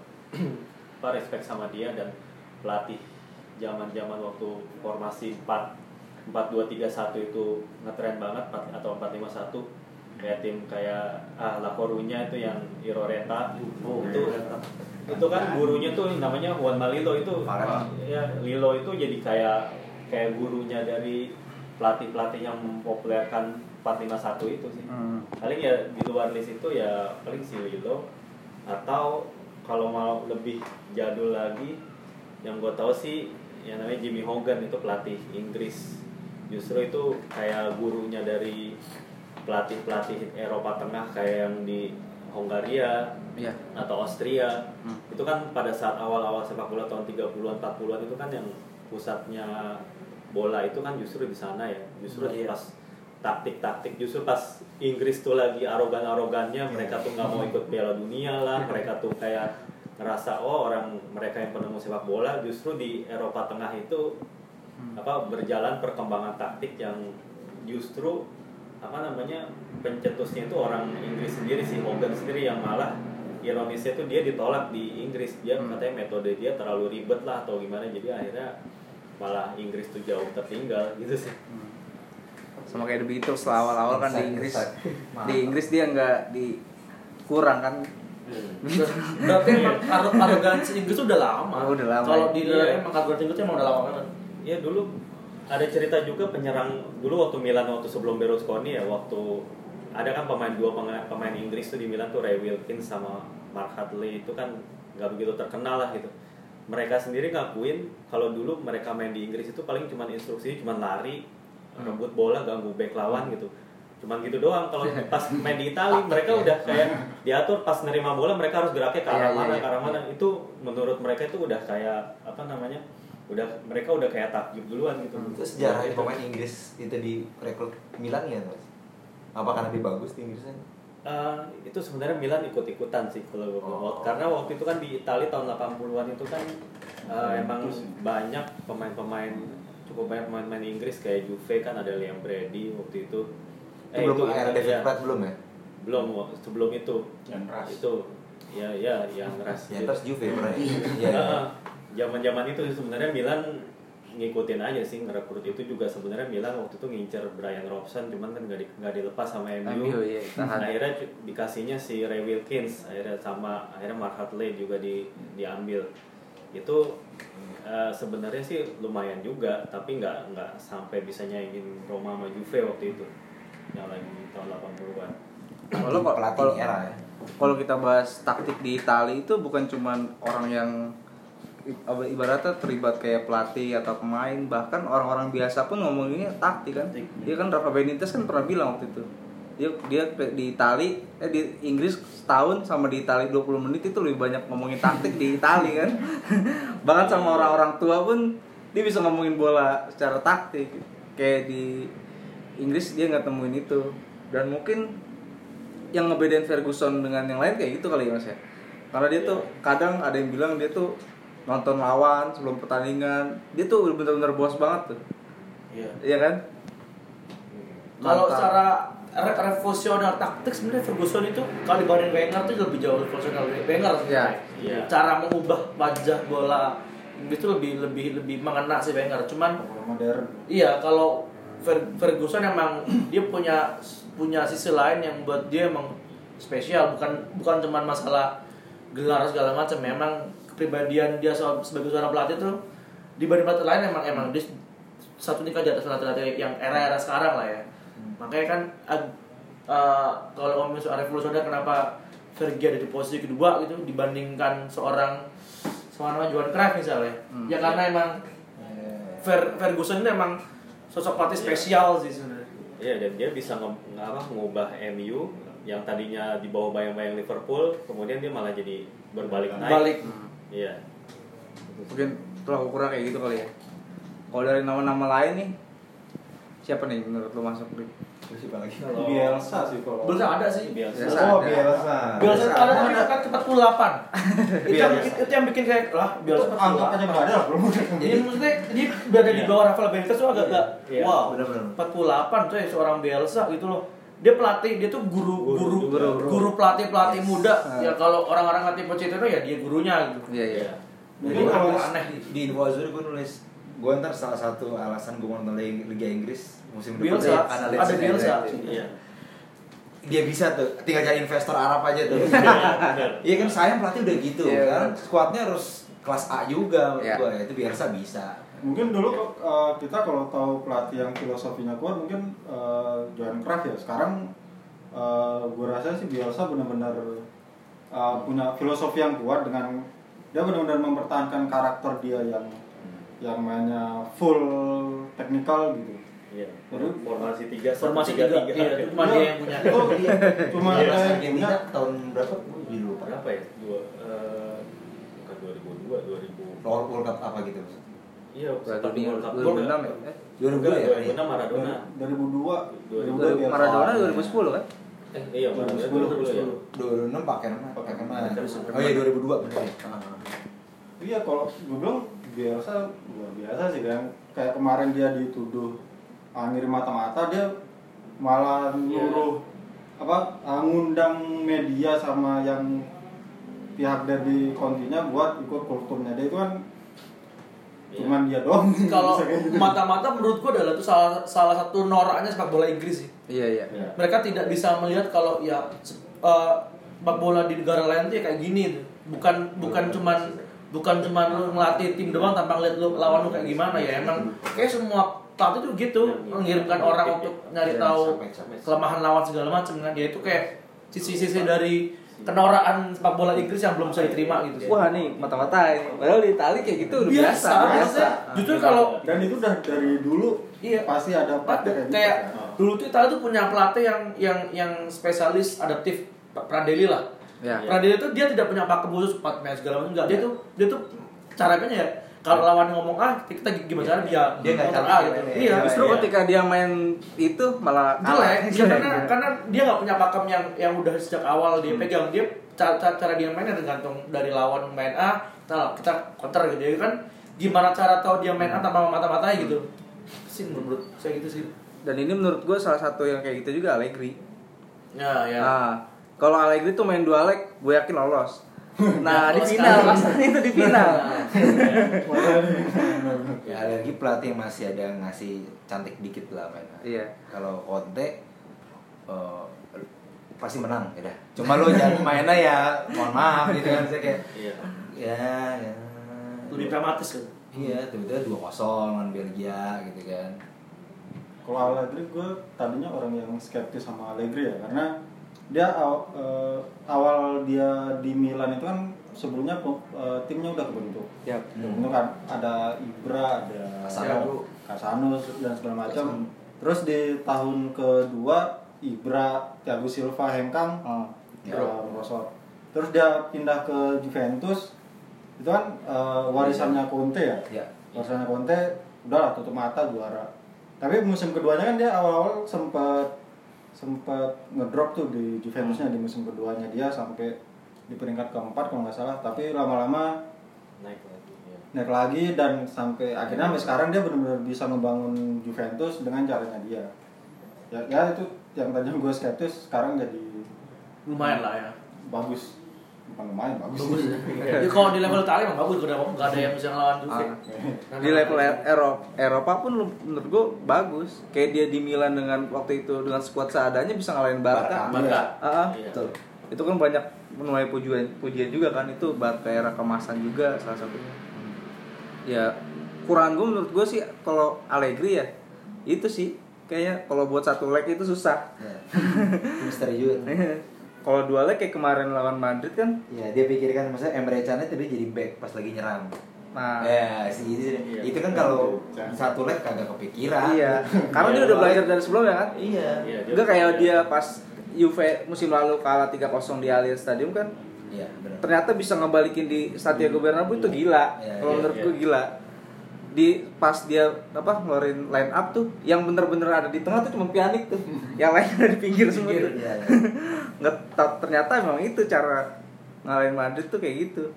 apa respect sama dia dan pelatih zaman-zaman waktu formasi 4 4 2 3 1 itu ngetren banget 4, atau 4 5 1 kayak tim kayak ah La Coruña itu yang Iroreta Oh, itu itu kan gurunya tuh namanya Juan Malilo itu. Parah. ya Lilo itu jadi kayak kayak gurunya dari pelatih-pelatih yang mempopulerkan 451 itu sih. Hmm. paling ya di luar list itu ya paling si Lilo. Atau kalau mau lebih jadul lagi yang gue tahu sih yang namanya Jimmy Hogan itu pelatih Inggris. Justru itu kayak gurunya dari pelatih pelatih Eropa Tengah kayak yang di Hongaria iya. atau Austria. Hmm. itu kan pada saat awal-awal sepak bola tahun 30-an 40-an itu kan yang pusatnya bola itu kan justru di sana ya. Justru Iya. pas taktik-taktik justru pas Inggris tuh lagi arogan-arogannya mereka tuh nggak mau ikut Piala Dunia lah mereka tuh kayak ngerasa oh orang mereka yang penemu sepak bola justru di Eropa Tengah itu apa berjalan perkembangan taktik yang justru apa namanya pencetusnya itu orang Inggris sendiri si Hogan sendiri yang malah ironisnya tuh dia ditolak di Inggris. Dia Hmm. katanya metode dia terlalu ribet lah atau gimana jadi akhirnya malah Inggris tuh jauh tertinggal gitu sih. Sama kayak The Beatles lah awal-awal kan di Inggris. di Inggris dia nggak di kurang kan Berarti emang aro- arogansi Inggris udah lama. Oh, udah lama, Kalau ya. di Iya. emang arogansi Inggris emang udah lama banget. ya dulu ada cerita juga penyerang dulu waktu Milan waktu sebelum Berlusconi ya waktu ada kan pemain dua pemain, pemain Inggris tuh di Milan tuh Ray Wilkins sama Mark Hadley itu kan nggak begitu terkenal lah gitu mereka sendiri ngakuin kalau dulu mereka main di Inggris itu paling cuman instruksi cuman lari rebut bola ganggu back lawan gitu cuman gitu doang kalau pas main di Italia mereka udah kayak diatur pas nerima bola mereka harus geraknya ke arah Iya, iya, mana iya. ke arah mana itu menurut mereka itu udah kayak apa namanya udah mereka udah kayak takjub duluan gitu Itu sejarah pemain Inggris itu di rekrut Milan ya, Mas? Apa karena lebih bagus di Inggrisnya? Eh, itu sebenarnya Milan ikut-ikutan sih kalau gue Oh. karena waktu itu kan di Italia tahun 80-an itu kan eh, emang banyak pemain-pemain cukup banyak pemain-pemain Inggris kayak Juve kan ada Liam Brady waktu itu Itu belum era iya, David iya. Platt belum ya? belum sebelum itu Yang ras. itu ya ya yang ras Ya terus Juve pernah ya? Iya. Heeh. zaman-zaman itu sebenarnya Milan ngikutin aja sih ngerekrut itu juga sebenarnya Milan waktu itu ngincer Brian Robson cuman kan nggak di, nggak dilepas sama MU, MU, iya, tahan. akhirnya dikasihnya si Ray Wilkins akhirnya sama akhirnya Mark Hartley juga di diambil itu eh, sebenarnya sih lumayan juga tapi nggak nggak sampai bisa nyaingin Roma sama Juve waktu itu yang lagi tahun 80-an kalau kok- kalau era ya. kalau kita bahas taktik di Italia itu bukan cuman orang yang ibaratnya terlibat kayak pelatih atau pemain bahkan orang-orang biasa pun ngomonginnya taktik kan. Dia kan Rafa Benitez kan pernah bilang waktu itu. Dia dia di Itali eh di Inggris setahun sama di Itali 20 menit itu lebih banyak ngomongin taktik di Itali kan. Bahkan sama orang-orang tua pun dia bisa ngomongin bola secara taktik. Kayak di Inggris dia nggak temuin itu dan mungkin yang ngebedain Ferguson dengan yang lain kayak gitu kali ya mas ya karena dia tuh kadang ada yang bilang dia tuh nonton lawan sebelum pertandingan dia tuh bener-bener bos banget tuh Iya. iya kan Kalau Mantap. secara re revolusioner taktik sebenarnya Ferguson itu kalau dibanding Wenger tuh lebih jauh revolusioner Wenger sebenarnya. Iya. Cara mengubah wajah bola itu lebih lebih lebih mengena sih Wenger. Cuman modern. iya kalau Ferguson emang dia punya punya sisi lain yang buat dia emang spesial. Bukan bukan cuman masalah gelar segala macam. Memang kepribadian dia sebagai seorang pelatih tuh dibanding pelatih lain emang emang dia satu tingkat di atas pelatih-pelatih yang era-era sekarang lah ya. Makanya kan eh, kalau ngomongin soal revolusioner kenapa Fergie ada di posisi kedua gitu dibandingkan seorang seorang Johan Cruyff misalnya. Hmm. ya karena emang Fer Ferguson ini emang sosok pelatih Iya. spesial sih sebenarnya. Iya dan dia bisa nge nge- apa, mengubah MU yang tadinya di bawah bayang-bayang Liverpool, kemudian dia malah jadi berbalik naik. Balik. Iya. mungkin telah kurang kayak gitu kali ya kalau dari nama-nama lain nih siapa nih menurut lo masuk di Siapa lagi? Kalau- Bielsa sih kalau. Belum ada sih. Biasa. Biasa. Oh, ada. Bielsa. Bielsa Bielsa ada tapi kan ke 48. itu, yang, Bielsa. itu yang bikin kayak lah Bielsa Itu anggap aja nggak ada lah, belum. Jadi maksudnya dia berada di Iya. bawah Rafael Benitez tuh agak agak Iya, wow. bener-bener. 48 tuh ya seorang Bielsa gitu loh. Dia pelatih, dia tuh guru guru Guru, guru, guru. pelatih pelatih Yes. muda. Ya kalau orang-orang ngerti Pochettino ya dia gurunya gitu. iya iya Iya. Jadi kalau aneh di Info gue nulis gue ntar salah satu alasan gue mau nonton Liga Inggris musim depan Bielsa, ya, ada. Bielsa. Iya. dia bisa tuh tinggal cari investor Arab aja tuh bener. iya kan sayang pelatih udah gitu Iya, kan skuadnya harus kelas A juga Iya. gue ya itu Bielsa bisa Mungkin dulu uh, kita kalau tahu pelatih yang filosofinya kuat mungkin uh, Johan Cruyff ya. Sekarang uh, gue rasa sih Bielsa benar-benar uh, punya filosofi yang kuat dengan dia benar-benar mempertahankan karakter dia yang yang mainnya full teknikal gitu. Iya. Jadi- Formasi tiga, Formasi tiga, tiga, tiga. iya, cuma dia yang punya. Cuma Iya, dia yang punya. tahun berapa gue jadi lupa Berapa ya? Dua, eh, bukan 2002, 2000. World World Cup apa gitu maksudnya? Iya, World Cup 2006 juga. ya? Eh, 2002 ya? 2006 Maradona. 2002 2002 Bielsa. Maradona iya. 2010 kan? Eh, iya, Maradona 2010, 2010 ya. 2006 pakai nama pakai nama oh iya 2002 benar ya Iya kalau gue bilang biasa luar biasa sih kan kayak kemarin dia dituduh ah, ngirim mata-mata dia malah Iya. nyuruh apa ah, ngundang media sama yang pihak dari kontinya buat ikut kulturnya dia itu kan Iya. cuman dia doang Kalau gitu. mata-mata menurut gua adalah itu salah salah satu noraknya sepak bola Inggris sih. Iya iya. Iya. Mereka tidak bisa melihat kalau ya eh, sepak bola di negara lain tuh ya kayak gini tuh. Bukan bukan cuman bukan cuman lu ngelatih tim doang tanpa ngeliat lu lawan lu kayak gimana ya. Emang kayak semua pelatih tuh gitu mengirimkan orang untuk nyari Iya, tahu kelemahan lawan segala macam kan dia itu kayak sisi-sisi dari kenoraan sepak bola Inggris yang belum bisa diterima gitu sih. Wah nih mata-mata ini. Padahal di Itali kayak gitu udah biasa. Biasa, Biasa. justru kalau dan itu udah dari dulu Iya. pasti ada praktek kayak gitu kayak kan. dulu tuh Italia tuh punya pelatih yang yang yang spesialis adaptif Pradeli lah. Ya. Pradeli tuh dia tidak punya pakem khusus empat match segala macam enggak. Dia tuh dia tuh caranya ya kalau lawan ngomong ah kita gimana cara dia Dia nggak ah ya, gitu. ya. Iya. Justru Iya. ketika dia main itu malah jelek ya, karena karena dia nggak punya pakem yang yang udah sejak awal dia pegang dia cara, cara, cara dia mainnya tergantung dari lawan main A kita kita counter gitu ya kan gimana cara tahu dia main A tanpa mata-matai gitu sih menurut saya gitu sih Dan ini menurut gue salah satu yang kayak gitu juga Allegri. ya ya Nah, kalau Allegri tuh main dua leg, gue yakin lolos. Nah, di final, masalahnya itu di final. ya lagi pelatih yang masih ada ngasih cantik dikit lah mainnya Iya. kalau Conte eh, pasti menang ya dah. cuma lo jangan mainnya ya mohon maaf gitu kan saya kayak Iya. ya ya lebih pragmatis kan iya tiba-tiba dua kosong lawan Belgia gitu kan Kalau Allegri gue tadinya orang yang skeptis sama Allegri ya karena dia aw- eh, awal dia di Milan itu kan sebelumnya eh, timnya udah kebentuk. Ya. Kebentuk kan ada Ibra, ada Casano. Casano dan segala macam. Terus di tahun kedua Ibra, Thiago Silva, Hengkang, Oh. ya, merosot. Terus dia pindah ke Juventus itu kan eh, warisannya Conte ya ya Barcelona Conte udahlah tutup mata juara. Tapi musim keduanya kan dia awal-awal sempat sempat ngedrop tuh di Juventusnya di musim keduanya dia sampai di peringkat keempat kalau nggak salah. Tapi lama-lama Naik lagi. Iya. naik lagi dan sampai akhirnya sampai sekarang dia benar-benar bisa membangun Juventus dengan caranya dia. Ya, ya itu yang tadinya gue skeptis sekarang jadi lumayan lah ya bagus. Lumayan bagus. bagus ya kalau di level Italia emang bagus gak ada nggak ada yang bisa ngelawan Juve Ah. Di level Eropa, Eropa pun menurut gue bagus. Kayak dia di Milan dengan waktu itu dengan skuad seadanya bisa ngalahin Barca. Barca. Barca. Ah, ah. Iya. betul Itu kan banyak menuai pujian pujian juga kan itu Barca era kemasan juga salah satunya. Ya kurang gue menurut gue sih kalau Allegri ya itu sih kayaknya kalau buat satu leg itu susah. ya. Misteri juga kalau dua leg kayak kemarin lawan Madrid kan? Ya dia pikirkan maksudnya Emre Can itu dia jadi back pas lagi nyerang. Nah. Ya sih. Itu, Iya. itu kan kalau satu leg kagak kepikiran. Iya. Karena dia udah belajar dari sebelumnya kan? Iya. Iya, dia Enggak kayak dia pas Juve musim lalu kalah 3-0 di Allianz Stadium kan? Iya benar. Ternyata bisa ngebalikin di Santiago Bernabeu itu gila. Iya, Kalau iya, menurut iya. gue gila. Di pas dia apa ngeluarin line up tuh yang bener-bener ada di tengah tuh cuma Pjanic tuh. yang lain ada di pinggir semua tuh. Nggak ta- ternyata memang itu cara ngalahin Madrid tuh kayak gitu.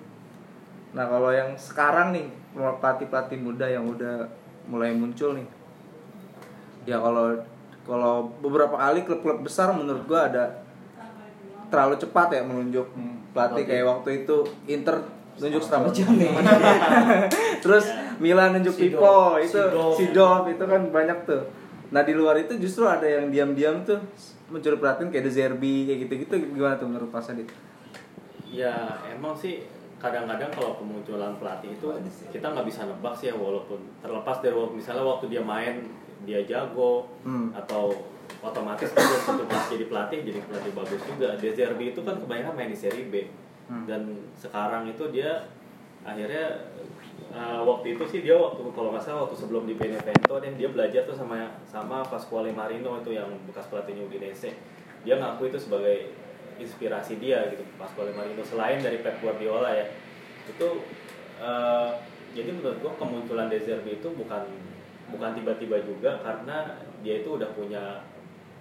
Nah, kalau yang sekarang nih pelatih-pelatih muda yang udah mulai muncul nih. Ya kalau kalau beberapa kali klub-klub besar menurut gua ada terlalu cepat ya menunjuk Hmm. pelatih Oke. kayak waktu itu Inter nunjuk Stramaccioni. Terus Milan nunjuk. Pipo, itu. Sidorf itu kan banyak tuh. Nah, di luar itu justru ada yang diam-diam tuh mencuri perhatian kayak De Zerbi kayak gitu-gitu gimana tuh menurut Mas Adit? Ya emang sih kadang-kadang kalau kemunculan pelatih itu kita nggak bisa nebak sih ya walaupun terlepas dari waktu misalnya waktu dia main dia jago Hmm. atau otomatis kan dia pas jadi pelatih jadi pelatih bagus juga. Zerbi itu kan kebanyakan main di Serie B Hmm. dan sekarang itu dia akhirnya uh, waktu itu sih dia waktu kalau nggak salah waktu sebelum di Benevento dan dia belajar tuh sama sama Pasquale Marino itu yang bekas pelatihnya Udinese dia ngaku itu sebagai inspirasi dia gitu Pasquale Marino selain dari Pep Guardiola ya itu uh, jadi menurut gua kemunculan De Zerbi itu bukan bukan tiba-tiba juga karena dia itu udah punya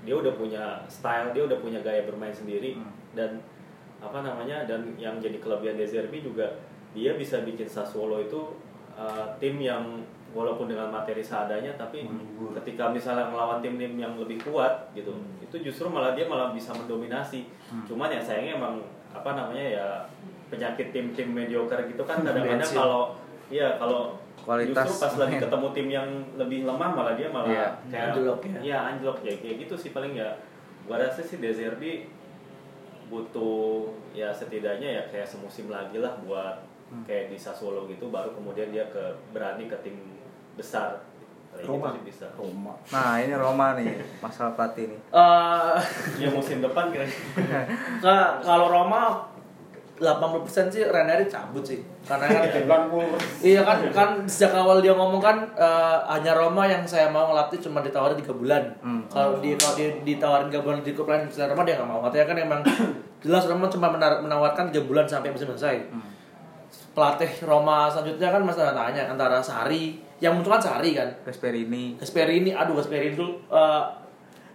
dia udah punya style dia udah punya gaya bermain sendiri Hmm. dan apa namanya dan yang jadi kelebihan De Zerbi juga dia bisa bikin Sassuolo itu uh, tim yang walaupun dengan materi seadanya tapi Menghibur. ketika misalnya melawan tim-tim yang lebih kuat gitu Hmm. itu justru malah dia malah bisa mendominasi cuman ya sayangnya emang apa namanya ya penyakit tim-tim mediocre gitu kan kadang-kadang kalau iya kalau Kualitas justru pas lagi ketemu tim yang lebih lemah malah dia malah Iya. kayak Anjlok ya. Iya, anjlok ya kayak gitu sih paling ya gua rasa sih De Zerbi butuh ya setidaknya ya kayak semusim lagi lah buat Hmm. kayak di Sassuolo gitu baru kemudian dia ke berani ke tim besar Kayak Roma. gitu bisa Roma. Nah ini Roma nih masalah pelatih nih. Eh, ya musim depan kira Ka- kalau Roma 80% sih Ranieri cabut sih. Karena kan Iya kan kan sejak awal dia ngomong kan eh, hanya Roma yang saya mau ngelatih cuma ditawarin tiga bulan. Hmm. Kalau di kalau dia ditawarin tiga bulan di klub lain misalnya Roma dia nggak mau. Katanya kan emang jelas Roma cuma menar- menawarkan tiga bulan sampai musim selesai. Pelatih Roma selanjutnya kan masih tanya antara Sari yang muncul kan Sari kan. Gasperini. Gasperini, aduh Gasperini itu uh,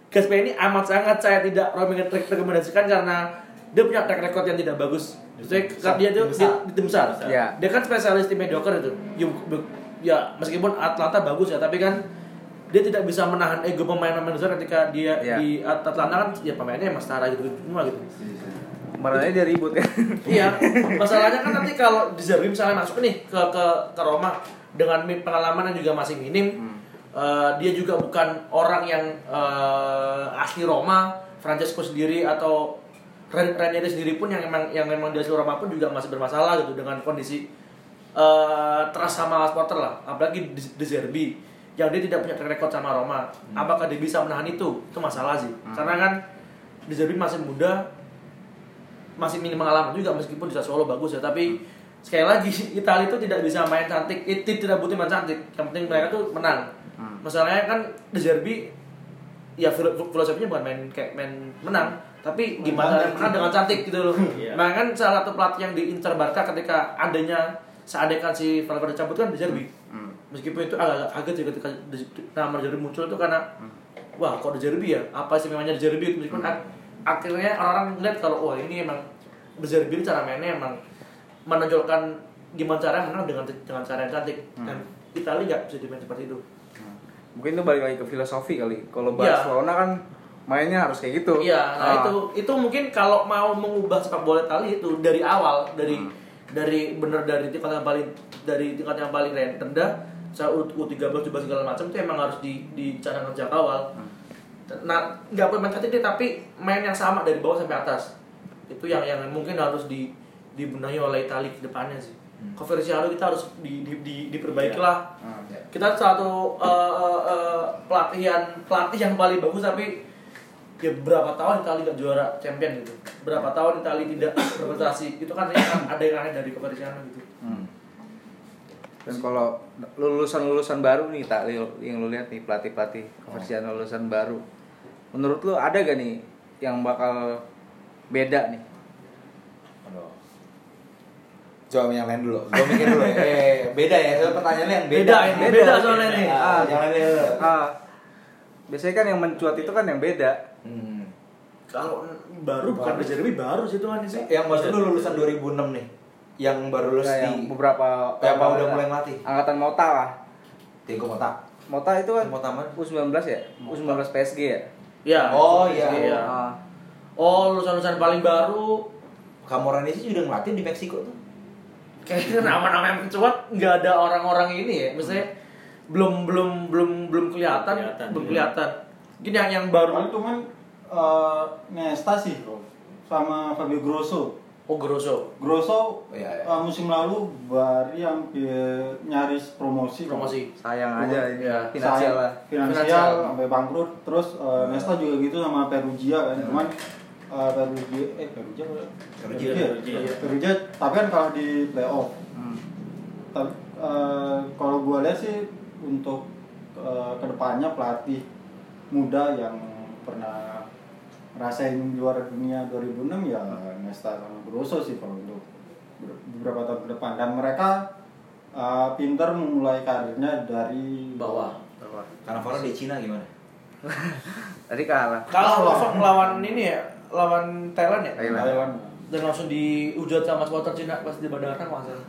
Gasperini amat sangat saya tidak rekomendasi- rekomendasikan karena dia punya track record yang tidak bagus. Besar, dia tuh dia, besar. di tim besar. Iya. Dia kan spesialis tim mediocre itu. Ya, ya meskipun Atlanta bagus ya, tapi kan dia tidak bisa menahan ego pemain-pemain besar ketika dia Iya. di Atlanta kan ya pemainnya emang setara gitu semua gitu. Kemarin dia ribut kan. Iya, masalahnya kan nanti kalau di Zerbi misalnya masuk nih ke ke ke Roma dengan pengalaman yang juga masih minim, eh, dia juga bukan orang yang eh, asli Roma, Francesco sendiri atau Ranieri sendiri pun yang emang yang memang di asli Roma pun juga masih bermasalah gitu dengan kondisi eh trust sama supporter lah, apalagi di, di Zerbi yang dia tidak punya track record sama Roma. Apakah dia bisa menahan itu? Itu masalah sih. Karena kan di Zerbi masih muda, masih minim pengalaman juga meskipun di Sassuolo bagus ya. Tapi sekali lagi Italia itu tidak bisa main cantik. Itu tidak butuh main cantik. Yang penting mereka tuh menang. Hmm. masalahnya kan De Zerbi ya filo- filosofinya bukan main kayak main menang tapi gimana menang dengan cantik gitu loh. Iya. Makanya kan salah satu pelatih yang diincar Barca ketika adanya seadekan si Valverde cabut kan De Zerbi. Hmm. meskipun itu agak kaget sih ketika nama De Zerbi muncul itu karena wah kok De Zerbi ya? Apa sih memangnya De Zerbi? Meskipun ak- akhirnya orang ngeliat kalau wah ini emang De Zerbi ini cara mainnya emang menonjolkan gimana cara menang dengan dengan cara yang cantik. Dan Italia nggak bisa dimain seperti itu. Mungkin itu balik lagi ke filosofi kali. Kalau Iya. Barcelona kan mainnya harus kayak gitu. Iya, Ah. nah itu itu mungkin kalau mau mengubah sepak bola Italia itu dari awal, dari Hmm. dari bener dari tingkat yang paling dari tingkat yang paling rendah, saya U, U13 juga segala macam itu emang harus di dicanangkan sejak awal. Hmm. Nah, nggak perlu main cantik tapi main yang sama dari bawah sampai atas. Itu yang yang mungkin harus di dibenahi oleh Italia ke depannya sih. Hmm. Conversiano kita harus di, di, di, diperbaiki Iya. lah Ah. kita satu uh, uh, uh, pelatihan pelatih yang paling bagus tapi ya berapa tahun Italia nggak juara champion gitu berapa tahun Italia tidak berprestasi itu kan ada yang aneh dari Coverciano gitu Hmm. Dan kalau lulusan-lulusan baru nih tak yang lu lihat nih pelatih-pelatih Coverciano lulusan baru. Menurut lu ada gak nih yang bakal beda nih? Aduh. Jawab yang lain dulu. Gue mikir dulu ya. Eh, beda ya. Itu pertanyaannya yang beda. Beda ini, beda soalnya nih. Ah, yang lain dulu. Ah, biasanya kan yang mencuat itu kan yang beda. Hmm. kalau baru bukan De Zerbi baru sih kan sih Yang maksud lu lulusan 2006 nih. Yang baru lulus Nah, di yang beberapa Kayak apa udah mulai ngelatih? Angkatan Mota lah. Tigo Mota. Mota itu kan Mota mana? U19 ya? U19 PSG ya? ya Oh, iya. iya Ah. oh lulusan-lulusan paling baru Camoranesi sih udah ngelatih di Meksiko tuh. kayaknya nama-nama yang mencuat nggak ada orang-orang ini ya misalnya belum belum belum belum kelihatan, Kelihatan, belum iya. kelihatan gini yang yang baru Paling cuman eh, Nesta sih bro sama Fabio Grosso. oh Grosso Grosso Iya, iya. eh, musim lalu Bari hampir nyaris promosi. promosi Sayang aja ini Iya. finansial lah. Finansial, Finansial. sampai bangkrut. Terus eh, Nesta juga gitu sama Perugia kan. Cuman eh, Perugia eh Perugia apa? Perugia, Perugia. Iya, Perugia tapi kan kalau di playoff. Hmm. Tapi eh, kalau gua lihat sih untuk eh, ke depannya pelatih muda yang pernah ngerasain juara dunia 2006 ya Nesta sama Grosso sih kalau untuk ber- beberapa tahun ke depan dan mereka eh, pinter memulai karirnya dari bawah Karena Faro di Cina gimana? Tadi kalah. kalah langsung melawan ini ya lawan Thailand ya Thailand. Thailand. dan langsung dihujat sama supporter Cina pas di bandara masalah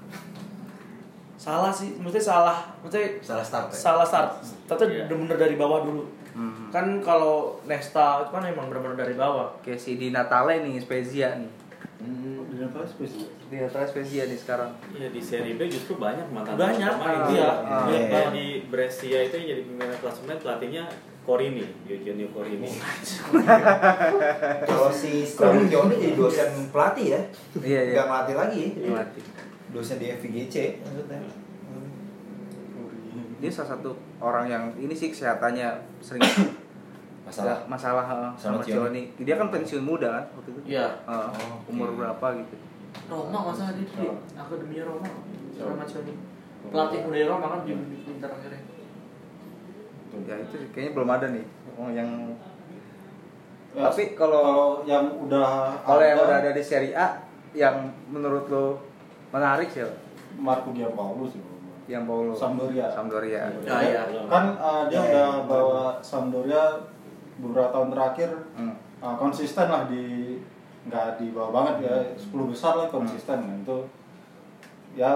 salah sih mesti salah mesti Salah start ya? salah start tapi Iya. bener-bener dari bawah dulu Hmm. kan kalau Nesta itu kan emang bener-bener dari bawah Kayak si di Natale nih, Spezia nih. Hmm, di Natale spesial. Di Natale Spezia nih sekarang. Ya di Serie B justru banyak mantan Banyak, pemain. iya. Ah, Kayak iya. di Brescia itu yang jadi pemain klasemen pelatihnya Corini, Eugenio Corini. Kalau si Stramukioni jadi dosen pelatih ya? Iya, iya. Nggak ngelatih lagi. Pelatih. Dosen di FVGC maksudnya. Dia salah satu orang yang ini sih kesehatannya sering Masalah. masalah eh, sama Sama Cioni. Cioni. Dia kan pensiun muda kan waktu itu. Iya. Eh, Oh, umur oke. berapa gitu. Roma masa dia di akademinya Roma sama Cioni pelatih muda Roma kan di pintar akhirnya Ya itu sih, kayaknya belum ada nih oh, yang Ya, Tapi kalau- yang udah kalau yang udah ada di Serie A yang menurut lo menarik sih Marco Giampaolo sih. yang Paulo Sampdoria. Sampdoria. Ya, iya. Kan eh, dia Ya, udah ya. bawa Sampdoria beberapa tahun terakhir Hmm. eh, konsisten lah di nggak di bawah banget ya 10 besar lah konsisten nah, itu ya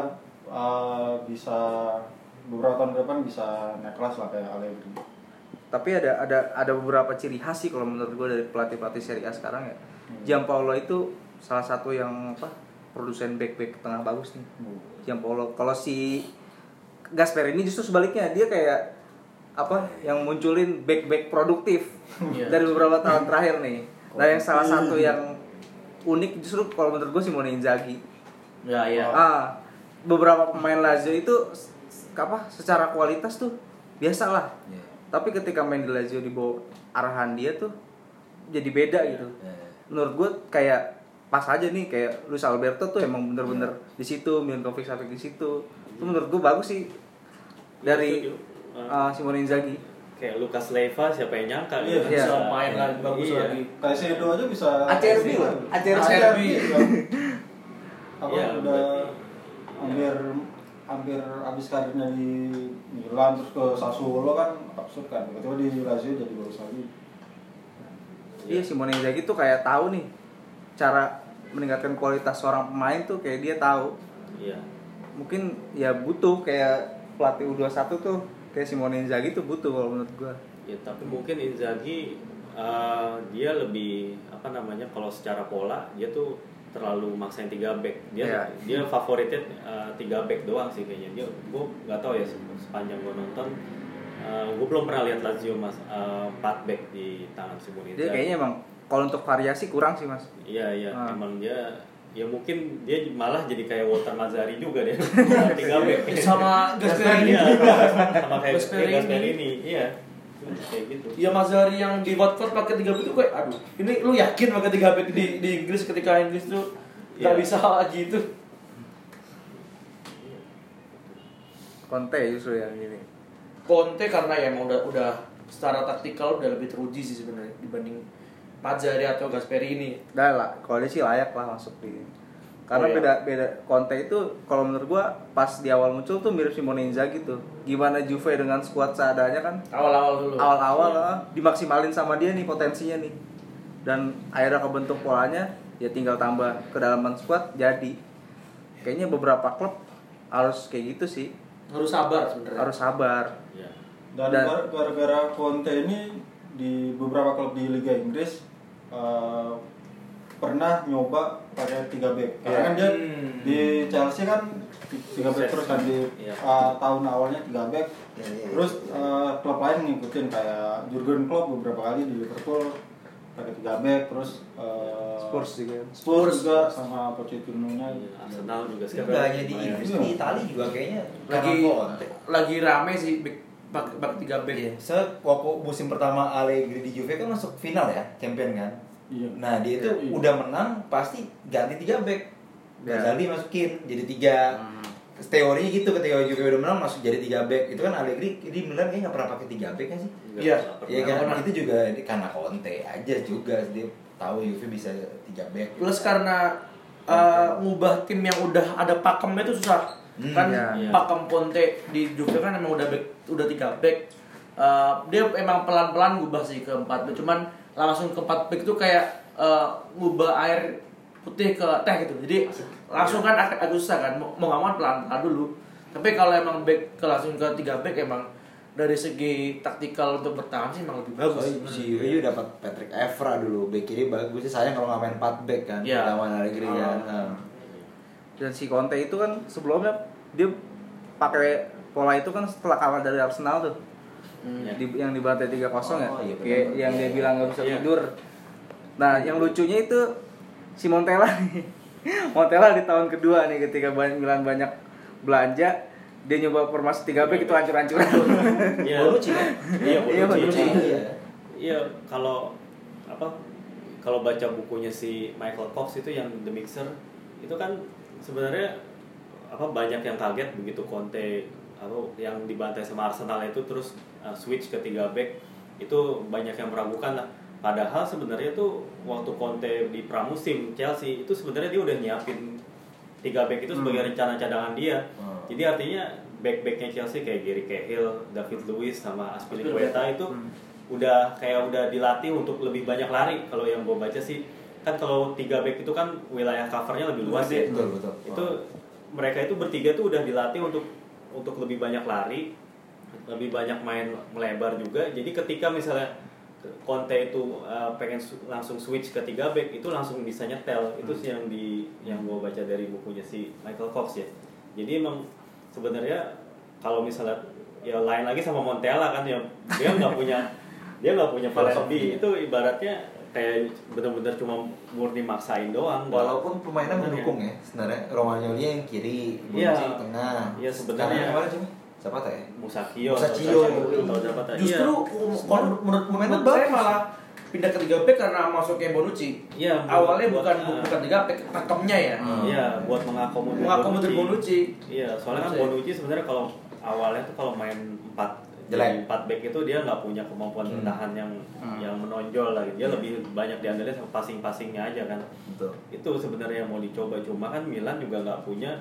eh, bisa beberapa tahun ke depan bisa naik kelas lah kayak Allegri Tapi ada ada ada beberapa ciri khas sih kalau menurut gue dari pelatih pelatih Serie A sekarang ya. Gianpaolo itu salah satu yang apa produsen back back tengah bagus nih. Gianpaolo. Kalau si Gasperini justru sebaliknya dia kayak apa yang munculin back back produktif Iya. dari beberapa tahun terakhir nih. Nah yang salah satu yang unik justru kalau menurut gue Simone Inzaghi. ya iya Ah, beberapa pemain Lazio itu apa secara kualitas tuh biasa lah. Iya. Tapi ketika main di Lazio di bawah arahan dia tuh jadi beda gitu. Iya. Menurut gue kayak pas aja nih kayak Luis Alberto tuh emang bener-bener di situ, Milinkovic Savic di situ. Itu menurut gue bagus sih dari uh, Simone Inzaghi. Kayak Lucas Leiva siapa yang nyangka Iya, gitu. bisa main lagi, bagus Iya. lagi. kayak Sedo aja bisa ACRB loh, ACRB. ACRB apa Iya, udah hampir hampir habis karirnya di Milan terus ke Sassuolo kan absurd kan tiba-tiba di Lazio jadi bagus lagi Iya Simone Inzaghi tuh kayak tahu nih cara meningkatkan kualitas seorang pemain tuh kayak dia tahu. Iya. Mungkin ya butuh kayak pelatih U21 tuh kayak Simone Inzaghi tuh butuh kalau menurut gua. Ya, tapi mungkin Inzaghi eh, dia lebih apa namanya kalau secara pola dia tuh terlalu maksain tiga back. Dia Iya. dia favoritnya eh, tiga back doang sih kayaknya. Dia gue nggak tahu ya se- sepanjang gue nonton gue belum pernah lihat Lazio mas eh, empat back di tangan Simone Dia Inzaghi. kayaknya emang kalau untuk variasi kurang sih mas. Iya iya Ah. emang dia ya mungkin dia malah jadi kayak Walter Mazzari juga dia tiga back sama Gasperini Iya, sama kayak Gasperini. Iya kayak gitu Ya Mas Zari yang di Watford pakai tiga back itu kayak aduh ini lu yakin pakai tiga back di, di Inggris ketika Inggris tuh nggak Iya. bisa gitu Conte justru yang ini. Conte karena ya emang udah udah secara taktikal udah lebih teruji sih sebenarnya dibanding Mazzari atau Gasperini Dah lah, kalau dia sih layak lah masuk di. Karena Oh, iya. beda beda Conte itu kalau menurut gua pas di awal muncul tuh mirip Simone Inzaghi tuh. Gimana Juve dengan skuad seadanya kan awal-awal dulu awal-awal Iya. ah, dimaksimalin sama dia nih potensinya nih dan akhirnya kebentuk polanya ya tinggal tambah kedalaman squad jadi kayaknya beberapa klub harus kayak gitu sih harus sabar sebenarnya harus sabar Iya. dan Dan- gar- gara-gara Conte ini di beberapa klub di Liga Inggris eh, pernah nyoba pakai tiga back karena Iya. kan dia Hmm. di Chelsea kan tiga back terus kan di Iya. eh, tahun awalnya tiga back Iya, iya, iya. terus eh, klub lain ngikutin kayak Jurgen Klopp beberapa kali di Liverpool pakai tiga back terus eh, Spurs juga Spurs juga sama Pochettino nya Arsenal juga sekarang nggak hanya di. Inggris, di Itali juga kayaknya lagi lagi rame sih back pakai pakai tiga back Iya, so waktu musim pertama Allegri di Juve kan masuk final ya, champion kan. Iya. Nah dia itu Iya. udah menang pasti ganti tiga back. Ya. Gazali masukin jadi tiga. Hmm. Teorinya gitu ketika Juve udah menang masuk jadi tiga back. Itu kan Allegri di Milan kayaknya nggak pernah pakai tiga back kan sih? Iya. Iya kan pernah. itu juga ini karena Conte aja juga dia tahu Juve bisa tiga back. plus karena uh, ngubah tim yang udah ada pakemnya itu susah Hmm, kan iya. pakem Ponte di Juve kan emang udah back, udah tiga back. Eh, dia emang pelan-pelan ngubah sih ke empat back. Cuman langsung ke empat back itu kayak eh, ngubah air putih ke teh gitu. Jadi langsung kan agak, agak susah kan. Mau nggak mau pelan-pelan dulu. Tapi kalau emang back ke langsung ke tiga back emang dari segi taktikal untuk bertahan sih emang lebih bagus. Oh, si Rio dapat Patrick Evra dulu. Back kiri bagus. Sih sayang kalau nggak main 4 back kan. Iya. lawan Allegri kan. Nah. Dan si Conte itu kan sebelumnya dia pakai pola itu kan setelah kalah dari Arsenal tuh Hmm. di, yang dibantai 3-0 ya Oh, iya, Kayak benar. yang dia bilang nggak bisa Iya. tidur nah yang lucunya itu si Montella nih Montella di tahun kedua nih ketika banyak Milan banyak belanja dia nyoba formasi 3 back itu hancur-hancuran Iya. Bonucci kan? Iya, Iya, Bonucci. Bonucci. Iya. Iya, kalau apa? Kalau baca bukunya si Michael Cox itu yang The Mixer, itu kan sebenarnya apa banyak yang kaget begitu Conte apa yang dibantai sama Arsenal itu terus uh, switch ke tiga back itu banyak yang meragukan lah. Padahal sebenarnya tuh waktu Conte di pramusim Chelsea itu sebenarnya dia udah nyiapin tiga back itu sebagai rencana cadangan dia. Hmm. Jadi artinya back-backnya Chelsea kayak Gary Cahill, David Luiz sama Aspilicueta itu udah kayak udah dilatih untuk lebih banyak lari. Kalau yang gue baca sih kan kalau tiga back itu kan wilayah covernya lebih luas ya. Betul, betul. Itu mereka itu bertiga tuh udah dilatih untuk untuk lebih banyak lari, lebih banyak main melebar juga. Jadi ketika misalnya Conte itu uh, pengen su- langsung switch ke tiga back itu langsung bisa nyetel itu sih yang di yang gue baca dari bukunya si Michael Cox ya jadi emang sebenarnya kalau misalnya ya lain lagi sama Montella kan ya dia nggak punya dia nggak punya B itu ibaratnya kayak bener-bener cuma murni maksain doang Walaupun pemainnya Sebenarnya. mendukung ya sebenarnya Romagnoli yang kiri, Iya. Bonucci tengah. Iya, sebenarnya. Sekarang yang kemarin siapa? Siapa teh? Musakio Musakio. atau siapa tadi Justru Iya. kalau menurut Pemainnya menurut saya bagus. malah pindah ke tiga back karena masuknya Bonucci. Iya, Awalnya buat- bukan ah. bukan tiga back, pakemnya ya. Hmm. Iya, buat mengakomodir Mengakomodir Bonucci. Iya, soalnya kan. Bonucci sebenarnya kalau awalnya tuh kalau main 4 Jelek. jadi empat back itu dia nggak punya kemampuan Hmm. bertahan yang Hmm. yang menonjol lagi. Dia lebih banyak diandelin sama passing-passingnya aja kan. Betul. Itu sebenarnya yang mau dicoba cuma kan Milan juga nggak punya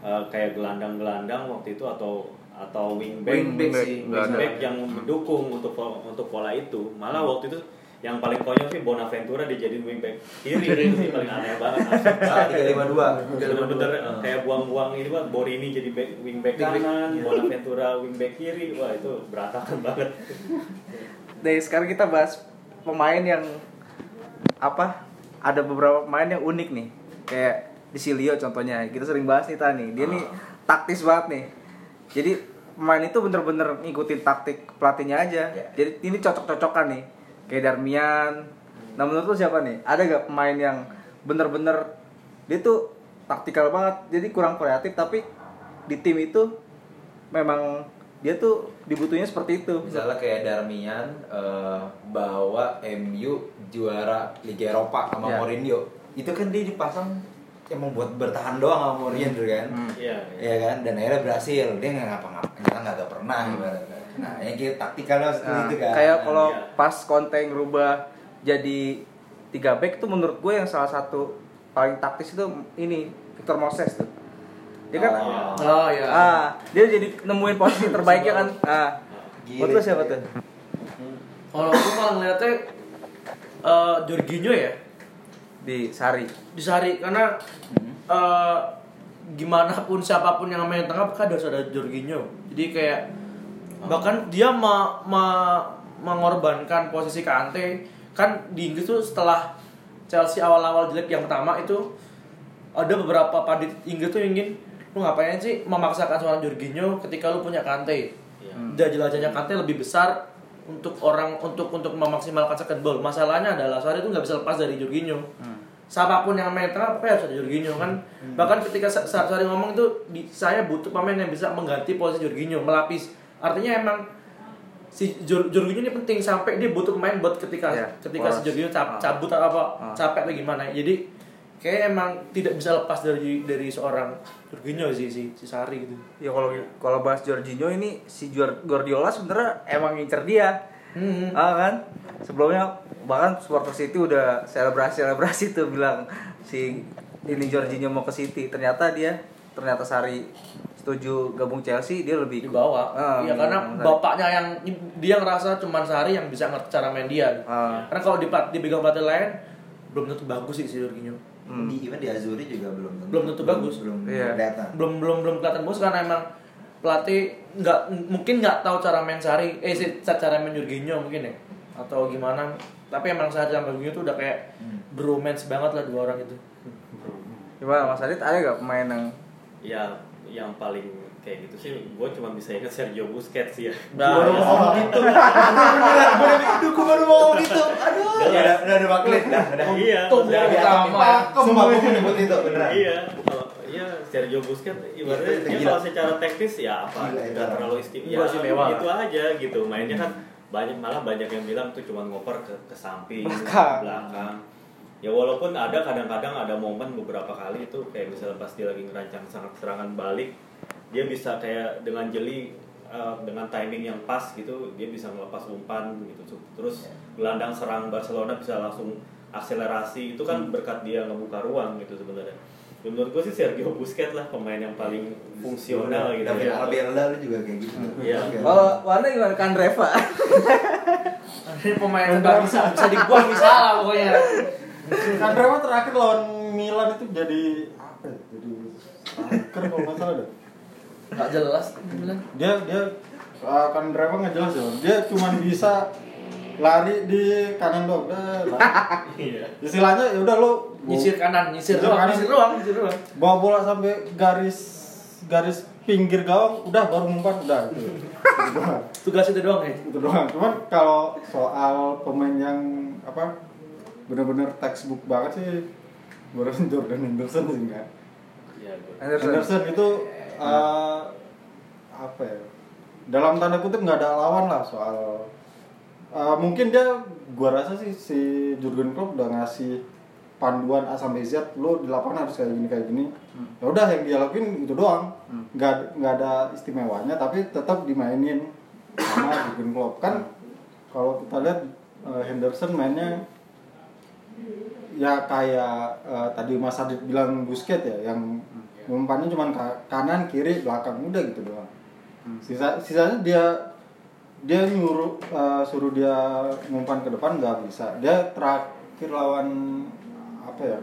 uh, kayak gelandang-gelandang waktu itu atau atau wingback Wingback sih, nggak ada. wingback yang mendukung untuk untuk pola itu. Malah waktu itu yang paling konyol sih Bonaventura dijadiin wingback kiri itu sih paling aneh banget. Tiga lima dua. Bener-bener kayak buang-buang ini buat Borini jadi back, wingback kanan, iya. Bonaventura wingback kiri, wah itu berantakan banget. Dari sekarang kita bahas pemain yang apa? Ada beberapa pemain yang unik nih. Kayak di Silio contohnya. Kita sering bahas nih Tani. Dia nih taktis banget nih. Jadi pemain itu bener-bener ngikutin taktik pelatihnya aja. Jadi ini cocok-cocokan nih. Kayak Darmian. Nah menurut lu siapa nih? Ada gak pemain yang bener-bener dia tuh taktikal banget. Jadi kurang kreatif tapi di tim itu memang dia tuh dibutuhnya seperti itu. Misalnya kayak Darmian eh, bawa MU juara Liga Eropa sama Ya. Mourinho. Itu kan dia dipasang emang buat bertahan doang sama Mourinho kan. Hmm. Iya. Iya kan, dan akhirnya berhasil. Dia nggak ngapa-ngapain, kita nggak pernah ibaratnya. Nah, yang kayak taktikalnya seperti Nah, itu kan. kayak kalau Iya. pas konten ngerubah jadi tiga back itu menurut gue yang salah satu paling taktis itu ini Victor Moses tuh. Dia kan Oh. Oh ya. ah dia jadi nemuin posisi terbaiknya kan. Ah. Gila. Siapa tuh? Kalau aku kalau ngeliatnya eh Jorginho ya Di Sari. di Sari karena eh gimana pun siapa pun yang main tengah kan harus ada Jorginho. Jadi kayak bahkan dia ma, ma- mengorbankan posisi Kante. Kan di Inggris tuh setelah Chelsea awal-awal jelek yang pertama itu ada beberapa pandit Inggris tuh ingin lu ngapain sih memaksakan seorang Jorginho ketika lu punya Kante? Iya. dan jelajahnya Kante lebih besar untuk orang untuk untuk memaksimalkan second ball. Masalahnya adalah Sarri itu nggak bisa lepas dari Jorginho. Siapa pun yang main tengah pokoknya harus ada Jorginho kan? Bahkan ketika Sa- Sa- Sarri ngomong itu di, saya butuh pemain yang bisa mengganti posisi Jorginho melapis artinya emang si Jor- Jorginho ini penting sampai dia butuh pemain buat ketika Iya, ketika si. Jorginho cap- cabut atau apa Ah. capek atau gimana jadi kayak emang tidak bisa lepas dari dari seorang Jorginho sih si, si Sarri gitu Ya kalau kalau bahas Jorginho ini si Guar- Guardiola sebenarnya emang ngincer dia. Hmm. Ah kan? Sebelumnya bahkan supporter City udah selebrasi selebrasi tuh bilang si ini Jorginho mau ke City. Ternyata dia ternyata Sari setuju gabung Chelsea dia lebih di bawah. Ah, iya karena bapaknya yang dia ngerasa cuman Sari yang bisa ngerti cara main dia. Ah. Karena kalau di dipegang pelatih lain belum tentu bagus sih si Jorginho. Hmm. Di even di Azuri juga belum tentu. Belum tentu bagus. Belum Iya. kelihatan. Belum belum belum kelihatan bagus karena emang pelatih nggak mungkin nggak tahu cara main Sari, eh si- cara main Jorginho mungkin ya atau gimana. Tapi emang Sari sama Jorginho tuh udah kayak bromance banget lah dua orang itu. Gimana Mas Adit ada gak pemain yang ya yang paling kayak gitu sih gue cuma bisa ingat Sergio Busquets sih ya Nah, Baru ya. mau gitu. Gue baru mau gitu. Aduh. Udah udah udah ada dah. Udah. iya gua utama ya. Sumpah gue menyebut itu beneran. iya kalau iya Sergio Busquets ibaratnya Itu dia kalau secara teknis ya apa nggak itu. terlalu istimewa istimewa. gitu aja gitu mainnya kan banyak malah banyak yang bilang tuh cuma ngoper ke, ke samping belakang ya walaupun ada kadang-kadang ada momen beberapa kali itu kayak misalnya pas dia lagi ngerancang sangat serangan balik dia bisa kayak dengan jeli uh, dengan timing yang pas gitu dia bisa melepas umpan gitu terus gelandang serang Barcelona bisa langsung akselerasi itu kan berkat dia ngebuka ruang gitu sebenarnya Ya, menurut gue sih Sergio Busquets lah pemain yang paling fungsional gitu Tapi ya. Albielda lu juga kayak gitu. Iya. Oke. Kalau warna gimana kan Reva? Ini pemain yang nggak bisa bisa dibuang bisa lah pokoknya. Kan terakhir lawan Milan itu jadi apa ya? Jadi striker kalau nggak salah deh. Nggak jelas bilang. Dia dia uh, kan Rema nggak jelas ya. Dia cuma bisa lari di kanan doang. Iya. Istilahnya ya udah lo Nyisir kanan, nyisir ruang, kanan. nyisir ruang, nyisir ruang. bawa bola sampai garis garis pinggir gawang udah baru ngumpan udah itu. Doang. Tugas itu doang ya. itu doang cuman kalau soal pemain yang apa benar-benar textbook banget sih. Gue rasa Jordan Henderson sih enggak. Gua- Anderson. Henderson. Itu eh, apa ya dalam tanda kutip nggak ada lawan lah soal eh, mungkin dia gua rasa sih si Jurgen Klopp udah ngasih panduan A sampai Z lo di lapangan harus kayak gini kayak gini. Ya udah yang dia lakuin itu doang. Nggak nggak ada istimewanya tapi tetap dimainin sama Jurgen Klopp. Kan kalau kita lihat eh, Henderson mainnya ya kayak eh, tadi Mas Adit bilang Busquets ya yang umpannya cuma ka- kanan kiri belakang udah gitu doang. Sisa sisanya dia dia nyuruh eh, suruh dia ngumpan ke depan nggak bisa. Dia terakhir lawan apa ya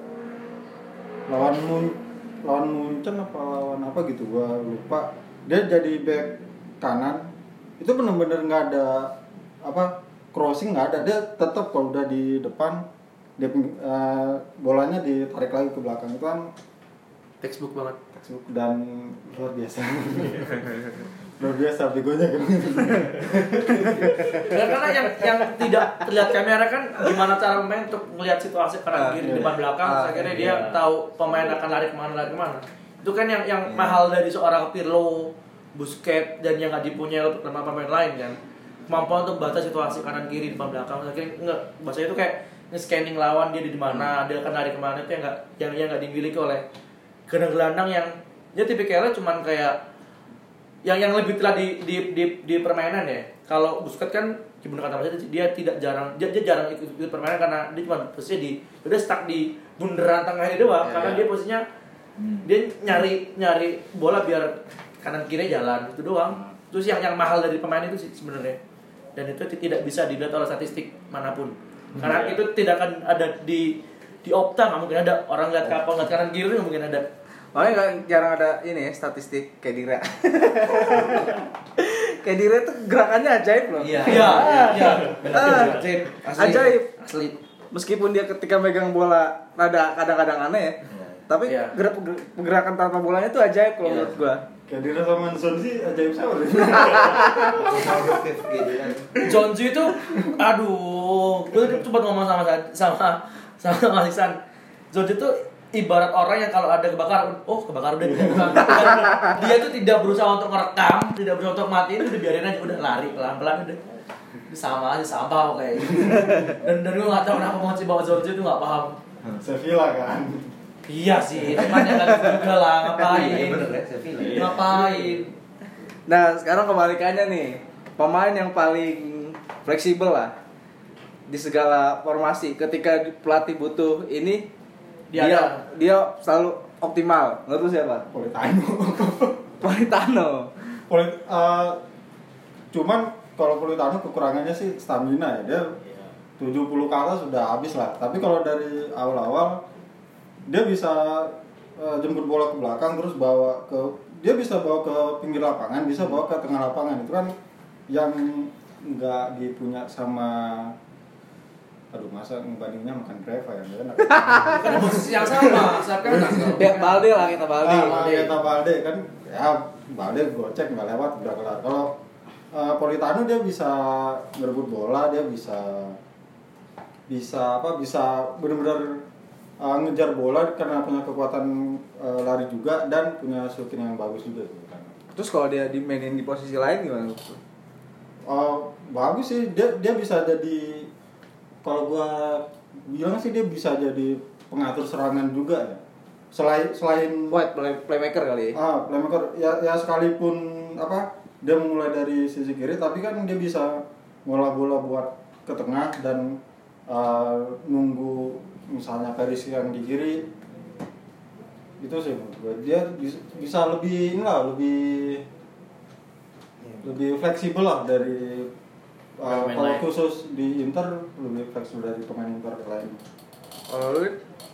lawan Mun lawan Munchen apa lawan apa gitu gua lupa. Dia jadi back kanan. Itu bener-bener nggak ada apa crossing nggak ada. Dia tetap kalau udah di depan dia eh, bolanya ditarik lagi ke belakang itu kan Textbook banget. textbook dan luar biasa luar biasa begonya kan Ya, karena yang yang tidak terlihat kamera kan gimana cara pemain untuk melihat situasi Ah, kanan kiri iya. depan belakang Ah, akhirnya dia iya. tahu pemain akan lari ke mana lari ke mana itu kan yang yang Iya. mahal dari seorang Pirlo Busquets dan yang nggak dipunyai untuk nama pemain lain kan kemampuan untuk baca situasi kanan kiri depan belakang akhirnya nggak bahasa itu kayak nge-scanning lawan dia di mana dia akan lari ke mana itu yang nggak yang yang nggak dimiliki oleh gelandang-gelandang yang dia tipikalnya cuman kayak yang yang lebih telah di di di, di permainan ya. Kalau Busquets kan gimana kata Mas dia tidak jarang dia, dia jarang ikut, ikut permainan karena dia cuma posisinya di udah stuck di bundaran tengah ini doang Ya, karena ya. dia posisinya Hmm. dia nyari nyari bola biar kanan kiri jalan itu doang. Terus yang yang mahal dari pemain itu sih sebenarnya. Dan itu ti- tidak bisa dilihat oleh statistik mana pun. Karena Iya. itu tidak akan ada di di Opta nggak mungkin ada orang lihat kapal lihat kanan kiri nggak mungkin ada. Makanya nggak jarang ada ini ya statistik Kedira. Kedira tuh gerakannya ajaib loh. Iya. Iya, iya. Ah, Ajaib. Asli. Ajaib. Asli. Meskipun dia ketika megang bola rada kadang-kadang aneh ya. Iya. Tapi Iya. gerak pergerakan tanpa bolanya tuh ajaib kalau Iya. menurut gua. Kayak di sama sih ajaib gitu kan. Jonju itu aduh, gue sempat ngomong sama sama sama Mas Iksan. Jonju itu ibarat orang yang kalau ada kebakaran, oh kebakaran udah tidak dia tuh tidak berusaha untuk merekam, tidak berusaha untuk matiin, udah biarin aja, udah lari pelan-pelan udah. Sama aja sampah kayak Dan dan gue nggak tahu kenapa mau bawa Jonju itu nggak paham. Sevilla kan Iya sih, cuman ya kan juga lah ngapain? Iya bener ya, Sevilla. Iya. Ngapain? Nah, sekarang kebalikannya nih. Pemain yang paling fleksibel lah di segala formasi. Ketika pelatih butuh ini Dia dia ada. dia, selalu optimal menurut lu siapa Politano. Politano Polit, eh, cuman kalau Politano kekurangannya sih stamina ya. Dia Iya. 70 ke atas sudah habis lah. Tapi kalau dari awal-awal dia bisa eh, jemput bola ke belakang terus bawa ke dia bisa bawa ke pinggir lapangan, bisa bawa ke tengah lapangan. Itu kan yang nggak dipunya sama aduh masa ngebandingnya makan Breva ya kan Kan posisi yang sama, sayap kanan. ya Balde lah kita Balde Ah, Marietta Balde kan ya Balde gocek nggak lewat udah kelar. Kalau eh, Politano dia bisa merebut bola, dia bisa bisa apa bisa benar-benar eh, ngejar bola karena punya kekuatan eh, lari juga dan punya shooting yang bagus juga gitu terus kalau dia dimainin di posisi lain gimana? Oh, bagus sih dia dia bisa jadi kalau gua bilang sih dia bisa jadi pengatur serangan juga ya. Selain selain White play, playmaker kali ya Ah, playmaker ya ya sekalipun apa dia mulai dari sisi kiri tapi kan dia bisa ngolah bola buat ke tengah dan uh, nunggu misalnya Paris yang di kiri itu sih menurut gue. dia bisa, bisa lebih ini lah lebih lebih fleksibel lah dari uh, Pemain kalau lain. khusus di Inter lebih fleksibel dari pemain Inter lain kalau lu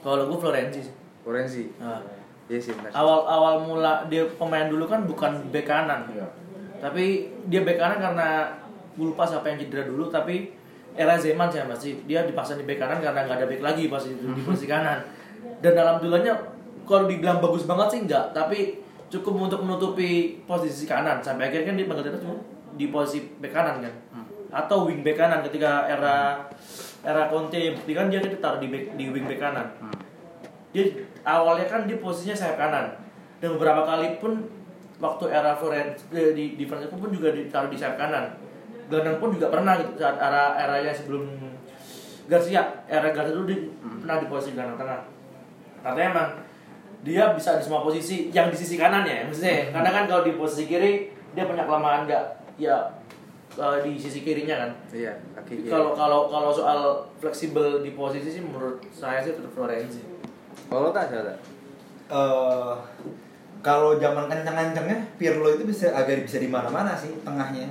Kalau gue Florenzi sih. Orenzi Nah, iya sih benar awal awal mula dia pemain dulu kan bukan bek kanan. Iya. Tapi dia bek kanan karena gue lupa siapa yang cedera dulu tapi era Zeman saya masih dia dipasang di bek kanan karena nggak ada bek lagi pas itu di posisi kanan. Dan dalam dulunya kalau dibilang bagus banget sih enggak, tapi cukup untuk menutupi posisi kanan sampai akhirnya kan dia panggil cuma di posisi bek kanan kan. Atau wing bek kanan ketika era era Conte yang buktikan dia ditaruh di bek, di wing bek kanan. Dia awalnya kan dia posisinya sayap kanan. Dan beberapa kali pun waktu era Florence eh, di di Francesco pun juga ditaruh di sayap kanan. Gelandang pun juga pernah gitu saat era era yang sebelum Garcia, era Garcia dulu di, pernah di posisi gelandang tengah. Katanya emang dia bisa di semua posisi yang di sisi kanan ya maksudnya. Karena kan kalau di posisi kiri dia punya kelemahan nggak? Ya eh, di sisi kirinya kan. Iya kaki kiri. Kalau kalau kalau soal fleksibel di posisi sih menurut saya sih tetap Florenzi. Kalau tak ada eh kalau zaman kencang-kencangnya Pirlo itu bisa agak bisa di mana-mana sih tengahnya.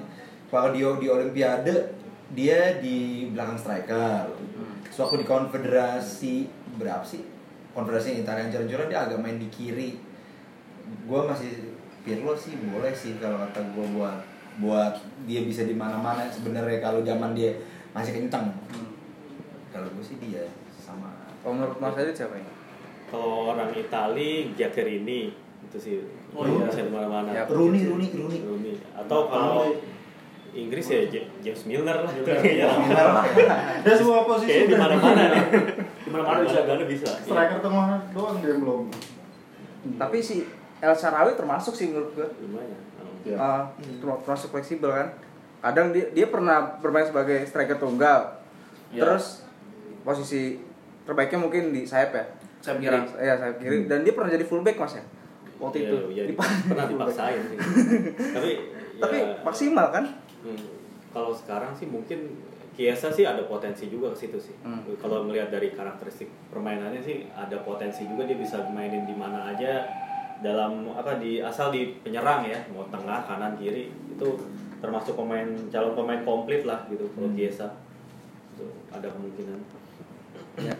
Kalau di di Olimpiade dia di belakang striker. Terus waktu di konfederasi berapa sih? Konfederasi Italia yang jalan dia agak main di kiri. Gue masih Pirlo sih boleh sih kalau kata gue buat buat dia bisa di mana-mana sebenarnya kalau zaman dia masih kencang. Kalau gue sih dia sama kalau menurut Mas Adit siapa ini Kalau orang Itali, Giaccherini itu sih Oh, oh, iya. bisa di mana-mana. Ya, Rooney, Rooney, Rooney. Rooney. Atau kalau Inggris ya Ja- James Milner lah. Milner. Kayaknya dia semua posisi Kayaknya di mana-mana nih. Di mana-mana bisa. Mana-mana bisa. Iya. striker tengah doang dia belum tapi si El Sharawi termasuk sih menurut gue Lumayan. Iya. Terma- termasuk fleksibel kan kadang dia dia pernah bermain sebagai striker tunggal Ya. terus posisi terbaiknya mungkin di sayap ya Sayap Kiri. Iya, sayap kiri dan dia pernah jadi fullback mas ya waktu Iya, itu iya, pernah fullback. dipaksain sih. Tapi tapi ya, maksimal kan Hmm, kalau sekarang sih mungkin Kiesa sih ada potensi juga ke situ sih. Hmm. Kalau melihat dari karakteristik permainannya sih ada potensi juga dia bisa mainin di mana aja dalam apa di asal di penyerang ya, mau tengah, kanan, kiri itu termasuk pemain calon pemain komplit lah gitu kalau Hmm. Kiesa. Itu ada kemungkinan. ya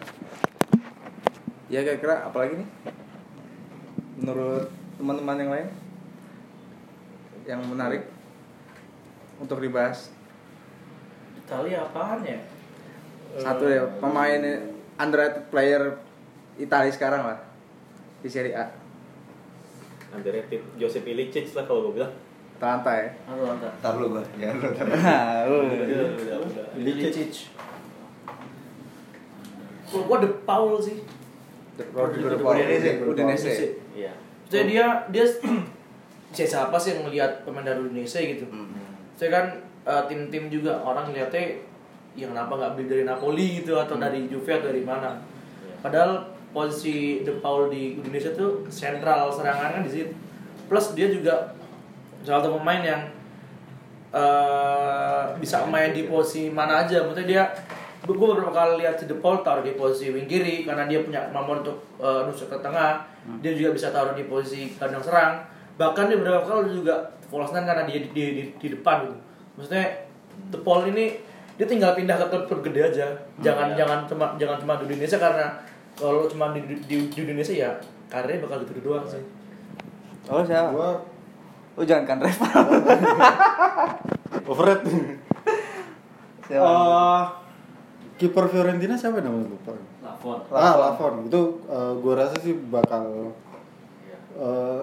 ya kira-kira apalagi nih menurut teman-teman yang lain yang menarik untuk dibahas Italia apaan ya? satu ya pemain underrated player Italia sekarang lah di Serie A Underrated Joseph Ilicic lah kalau gue bilang. Atalanta ya Aduh, anta. Ntar lu gua, jangan lu ntar. Nah, lu. Ilicic. Kalau gua De Paul sih. De. Paul Udinese. Udinese Iya. Jadi dia dia siapa sih yang melihat pemain dari Indonesia gitu. Saya kan eh, tim-tim juga orang lihatnya yang kenapa nggak beli dari Napoli gitu atau dari Juve atau dari mana. Padahal posisi De Paul di Indonesia tuh sentral serangan kan di situ. Plus dia juga salah satu pemain yang eh, bisa main di posisi mana aja. Maksudnya dia gue beberapa kali lihat si De Paul taruh di posisi wing kiri karena dia punya kemampuan untuk eh, nusuk ke tengah dia juga bisa taruh di posisi kandang serang bahkan dia beberapa kali juga false nine karena dia di, di, di, di depan gitu maksudnya The Paul ini dia tinggal pindah ke klub gede aja jangan iya. jangan cuma jangan cuma di Indonesia karena kalau cuma di, di, di, di Indonesia ya karirnya bakal gitu doang sih Oh siapa? Gua Oh jangan kan Reva. overrated. Siapa? Eh, kiper Fiorentina siapa namanya lupa. Lafon Ah, Lafon. Itu eh, gua rasa sih bakal eh,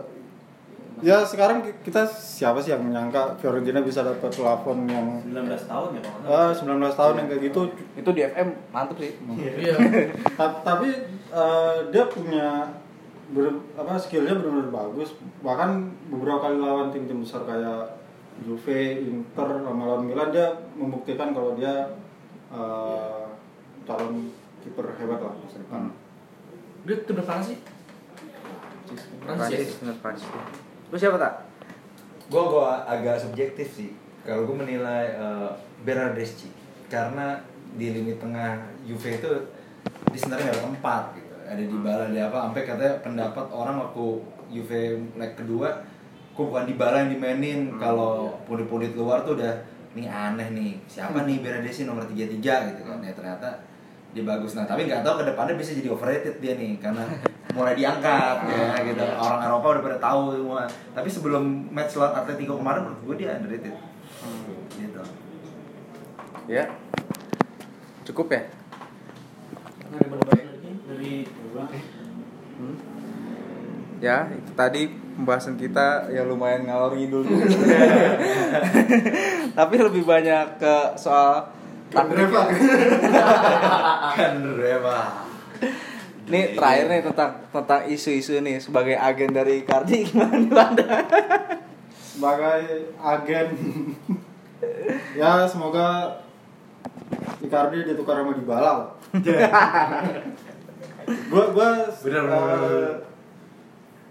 ya sekarang ki- kita siapa sih yang menyangka Fiorentina bisa dapat Lafon yang 19 tahun ya nggak salah. eh, 19 tahun yang kayak gitu Itu di FM mantep sih. iya Ta- tapi eh, dia punya ber- apa skillnya benar-benar bagus bahkan beberapa kali lawan tim-tim besar kayak Juve, Inter, sama lawan Milan dia membuktikan kalau dia eh, calon kiper hebat lah masa depan. dia tim depan sih Prancis, Prancis. Lu siapa tak? Gue gua agak subjektif sih. Kalau gue menilai uh, Bernardeschi karena di lini tengah Juve itu di sebenarnya ada tempat gitu. Ada di bala di apa? Sampai katanya pendapat orang waktu Juve leg kedua, kok bukan di bala yang dimainin. Kalau pundit-pundit luar tuh udah nih aneh nih. Siapa nih Bernardeschi nomor 33 gitu kan? Ya ternyata dia bagus nah tapi nggak tahu ke depannya bisa jadi overrated dia nih karena mulai diangkat ya gitu. Orang Eropa udah pada tahu semua. Tapi sebelum match lawan Atletico kemarin menurut gue dia underrated. Gitu. Ya. Cukup ya? dari dari Ya, itu tadi pembahasan kita ya lumayan ngalor ngidul. Tapi lebih banyak ke soal taktik. ya. Reva Nih terakhir nih tentang tentang isu-isu nih sebagai agen dari Icardi gimana? Sebagai agen ya semoga Icardi ditukar sama Dybala lah. gua gua Bener, eh, bener,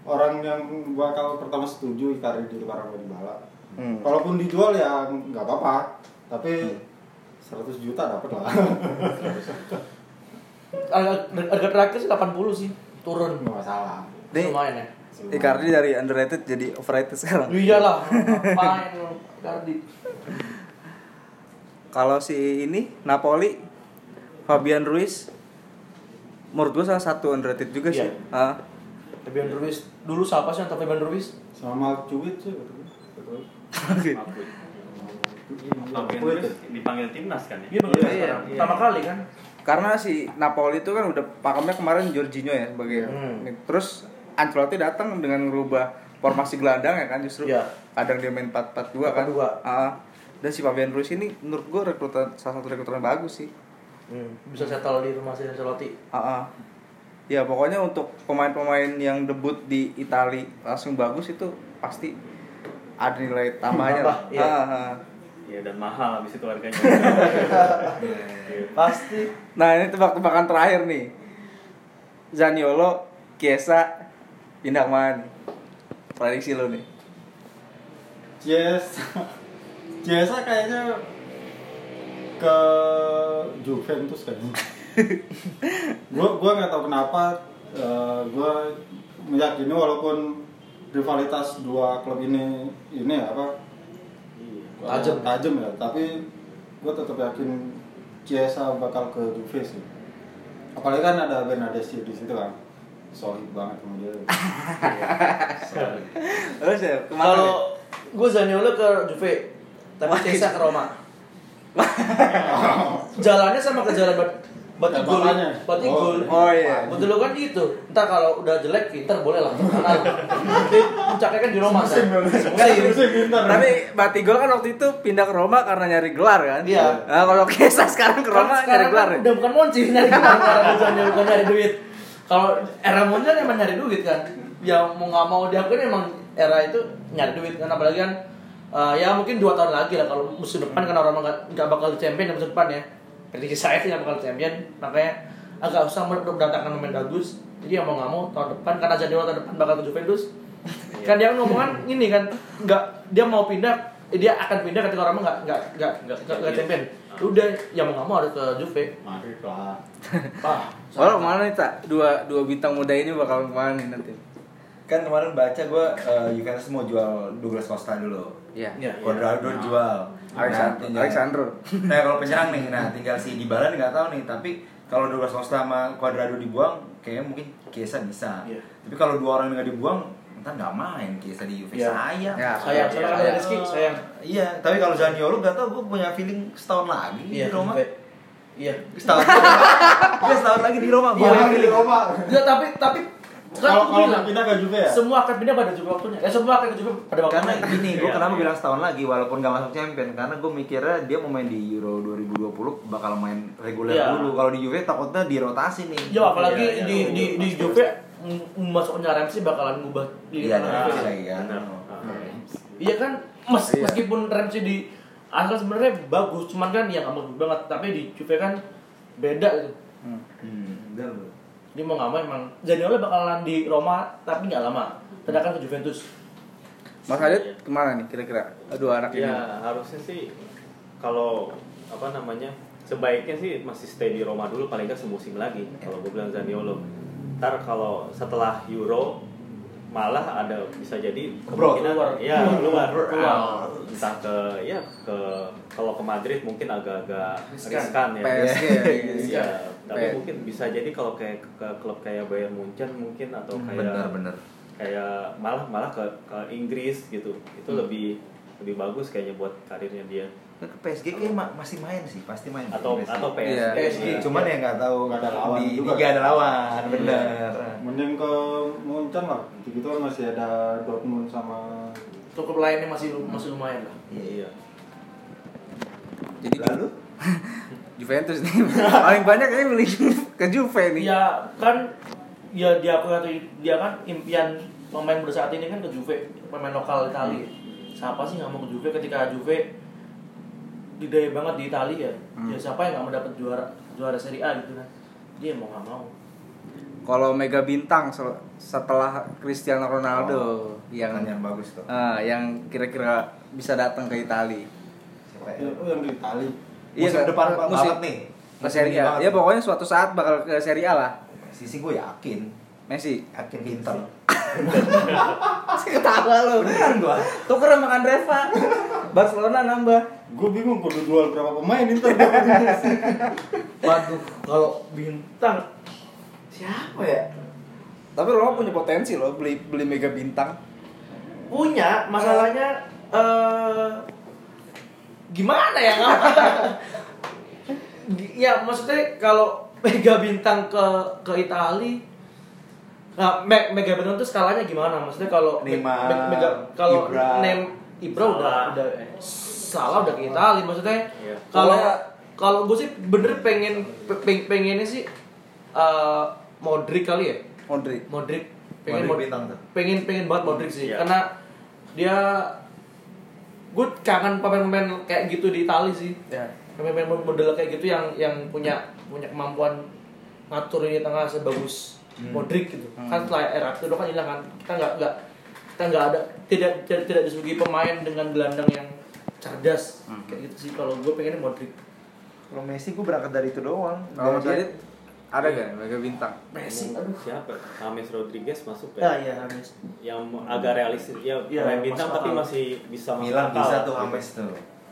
orang yang bakal pertama setuju Icardi ditukar sama Dybala. Hmm. Kalaupun dijual ya nggak apa-apa, tapi 100 juta dapat lah. harga terakhir sih 80 sih turun Nggak masalah. Nih, lumayan ya Icardi dari underrated jadi overrated sekarang. iyalah lu Icardi Kalau si ini Napoli Fabian Ruiz menurut gue salah satu underrated juga sih. Iya. Ah. Fabian Ruiz dulu siapa sih yang Fabian Ruiz Sama Cuit sih. Fabian Ruiz dipanggil timnas kan ya? Iya Iya, iya. Pertama kali kan. Karena si Napoli itu kan udah pakemnya kemarin Jorginho ya sebagai Hmm. terus Ancelotti datang dengan merubah formasi gelandang ya kan justru Iya. kadang dia main 4-4-2 kan. 4-4-2. Ah. dan si Fabian Ruiz ini menurut gue rekrutan salah satu rekrutan yang bagus sih. Hmm. Bisa settle di rumah si Ancelotti. Ah, ah. Ya pokoknya untuk pemain-pemain yang debut di Italia langsung bagus itu pasti ada nilai tambahnya lah. Iya. Ah, ah. Iya dan mahal habis itu harganya. Pasti. Nah ini tebak-tebakan terakhir nih. Zaniolo, Kiesa, pindah nih? Prediksi lo nih. Yes. Jasa kayaknya ke Juventus kayaknya. gua gua nggak tahu kenapa eh, gua meyakini walaupun rivalitas dua klub ini ini apa Tajam. tajam ya tapi gua tetap yakin Chiesa bakal ke Juve sih apalagi kan ada Bernadeschi di situ kan solid banget sama dia Terus ya? Kalau gue Zaniolo ke Juve, tapi Cesa ke Roma. Jalannya sama ke jalan Ya, gol, bati Oh. gol. Oh, iya. Betul lo kan gitu. Ntar kalau udah jelek, Inter boleh lah. Karena nanti puncaknya kan di Roma. kan? Tapi Batigol kan waktu itu pindah ke Roma karena nyari gelar kan? Iya. Nah, kalau Kiesa sekarang ke Roma nyari gelar kan ya? udah bukan Monci nyari gelar karena bukan nyari duit. Kalau era Monci kan emang nyari duit kan. Yang mau nggak mau diakui emang era itu nyari duit kan apalagi kan eh, ya mungkin dua tahun lagi lah kalau musim depan kan orang nggak nggak bakal champion musim depan ya. Prediksi saya sih bakal champion makanya agak usah mendatangkan pemain bagus. Jadi yang mau nggak mau tahun depan karena Zaniolo tahun depan bakal ke Juventus. kan dia ngomongan ini kan nggak dia mau pindah eh, dia akan pindah ketika orang nggak nggak nggak nggak nggak champion. Udah, ya mau nggak mau harus ke Juve. Madrid lah. Ah, Kalau mana nih tak dua dua bintang muda ini bakal ke mana nih nanti? Kan kemarin baca gue Juventus mau jual Douglas Costa dulu. Iya. Iya. Cuadrado dijual. Alexander. Nah, Alexander. Nah kalau penyerang nih, nah tinggal si Dybala nggak tahu nih. Tapi kalau Douglas Costa sama Cuadrado dibuang, kayaknya mungkin Kiesa bisa. Iya. Tapi kalau dua orang ini nggak dibuang, ntar nggak main Kiesa di Juve. Iya. Sayang. Ya. Sayang, Iya, sayang iya. ada Rizky, sayang. Iya, tapi kalau Zaniolo nggak tahu, gue punya feeling setahun lagi Iya, di Roma. Iya. Setahun. Iya setahun lagi di Roma. Gue Iya, di. Roma. Enggak, tapi tapi kan Kalau kalau kita ke Juve ya? semua akan pindah pada Juve waktunya. Ya semua akan ke Juve pada waktunya. Karena gini, gue Iya, kenapa iya. bilang setahun lagi walaupun gak masuk champion Karena gue mikirnya dia mau main di Euro 2020 bakal main reguler Iya. dulu Kalau di Juve takutnya dirotasi nih Ya apalagi Iya, iya, di iya, di di pasti, Juve m- masuknya Ramsey bakalan ngubah di Iya. Ramsey lagi kan Benar. Iya kan, mes, Iya. meskipun Ramsey di Arsenal sebenarnya bagus, cuman kan yang bagus banget. Tapi di Juve kan beda gitu. Hmm. Dia mau nggak mau emang Zaniolo bakalan di Roma tapi nggak lama. Sedangkan ke Juventus. Mas Adit ke mana nih kira-kira? Dua anak ini. Ya harusnya sih kalau apa namanya sebaiknya sih masih stay di Roma dulu paling nggak semusim lagi kalau gue bilang Zaniolo. Ntar kalau setelah Euro malah ada bisa jadi Bro, kemungkinan keluar. ya keluar, Keluar. Ah, entah ke ya ke kalau ke Madrid mungkin agak-agak Riskan. riskan ya PSG ya, gitu. Iya, tapi P- mungkin bisa jadi kalau kayak ke klub kayak Bayern Munchen mungkin atau kayak Bener, bener kayak malah malah ke ke Inggris gitu itu Hmm. lebih lebih bagus kayaknya buat karirnya dia ke PSG kayak ma- masih main sih, pasti main atau PSG. atau PSG, Iya. PSG. Iya. Cuman ya nggak tahu Nggak ada lawan di juga. Liga ada lawan, bener Mending ke Munchen lah. Gitu kan masih ada Dortmund sama Cukup lainnya masih masih lumayan lah. iya Jadi Lalu? Juventus nih paling banyak kayaknya milih ke Juve nih. Ya kan ya dia aku atau dia kan impian pemain muda saat ini kan ke Juve, pemain lokal Italia. Siapa sih nggak mau ke Juve ketika Juve gede banget di Italia ya? Hmm. Ya siapa yang nggak mau dapat juara juara Serie A gitu kan? Dia mau nggak mau. Kalau mega bintang setelah Cristiano Ronaldo yang Yang yang bagus tuh ah, yang kira-kira bisa datang ke Italia. Siapa Ya, oh, yang di Itali. Musim depan musim banget nih ke Serie A. Ya pokoknya suatu saat bakal ke Serie A lah. Sisi gue yakin Messi. Yakin Inter Ketawa lo. Beneran gua Tuker sama Kandreva. Barcelona nambah. Gue bingung kudu jual berapa pemain Inter. Waduh, kalau bintang siapa ya? Tapi Roma punya potensi loh beli beli mega bintang. Punya, masalahnya eh gimana ya? ya maksudnya kalau mega bintang ke ke Itali Nah, me- mega bintang itu skalanya gimana? Maksudnya kalau me- Neymar, me- mega kalau Ibra. Nem Ibra udah Salah. udah salah udah ke Itali maksudnya. Iya. Kalau Pokoknya- kalau gue sih bener pengen pe- pengennya sih eh Modric kali ya. Modric. Modric pengen Modric Mod- bintang tuh. pengen pengen banget Modric sih Iya. karena dia gue kangen pemain-pemain kayak gitu di Itali sih Ya. pemain-pemain model kayak gitu yang yang punya punya kemampuan ngatur ini tengah sebagus Hmm. Modric gitu Hmm. kan setelah era itu kan hilang kan kita nggak nggak kita nggak ada tidak tidak, tidak disuguhi pemain dengan gelandang yang cerdas Hmm. kayak gitu sih kalau gue pengennya Modric Kalau Messi gue berangkat dari itu doang Mas Dari ada gak mega bintang? Messi. Ngomong aduh siapa? James Rodriguez masuk ya? Ya iya James. Yang agak realistis. Ya Iya, pemain bintang tapi akal. masih bisa masuk Milan bisa tuh Ames tuh.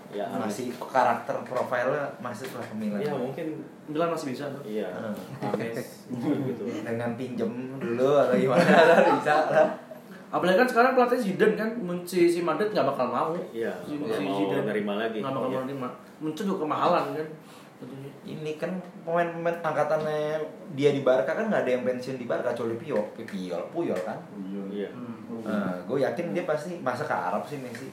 Ya Masih karakter profilnya masih lah ke Milan. Ya mungkin Milan masih bisa tuh. Iya Hmm. James gitu. Dengan pinjem dulu atau gimana bisa lah. Apalagi kan sekarang pelatih Zidane kan si si Madrid nggak bakal mau. Iya si, nggak si mau Zidane nerima lagi. nggak bakal Iya. mau nerima. Muncul juga kemahalan kan ini kan pemain-pemain angkatannya dia di Barca kan nggak ada yang pensiun di Barca kecuali Pio, Puyol, Puyol kan. iya Nah, gue yakin dia pasti masa ke Arab sih Messi.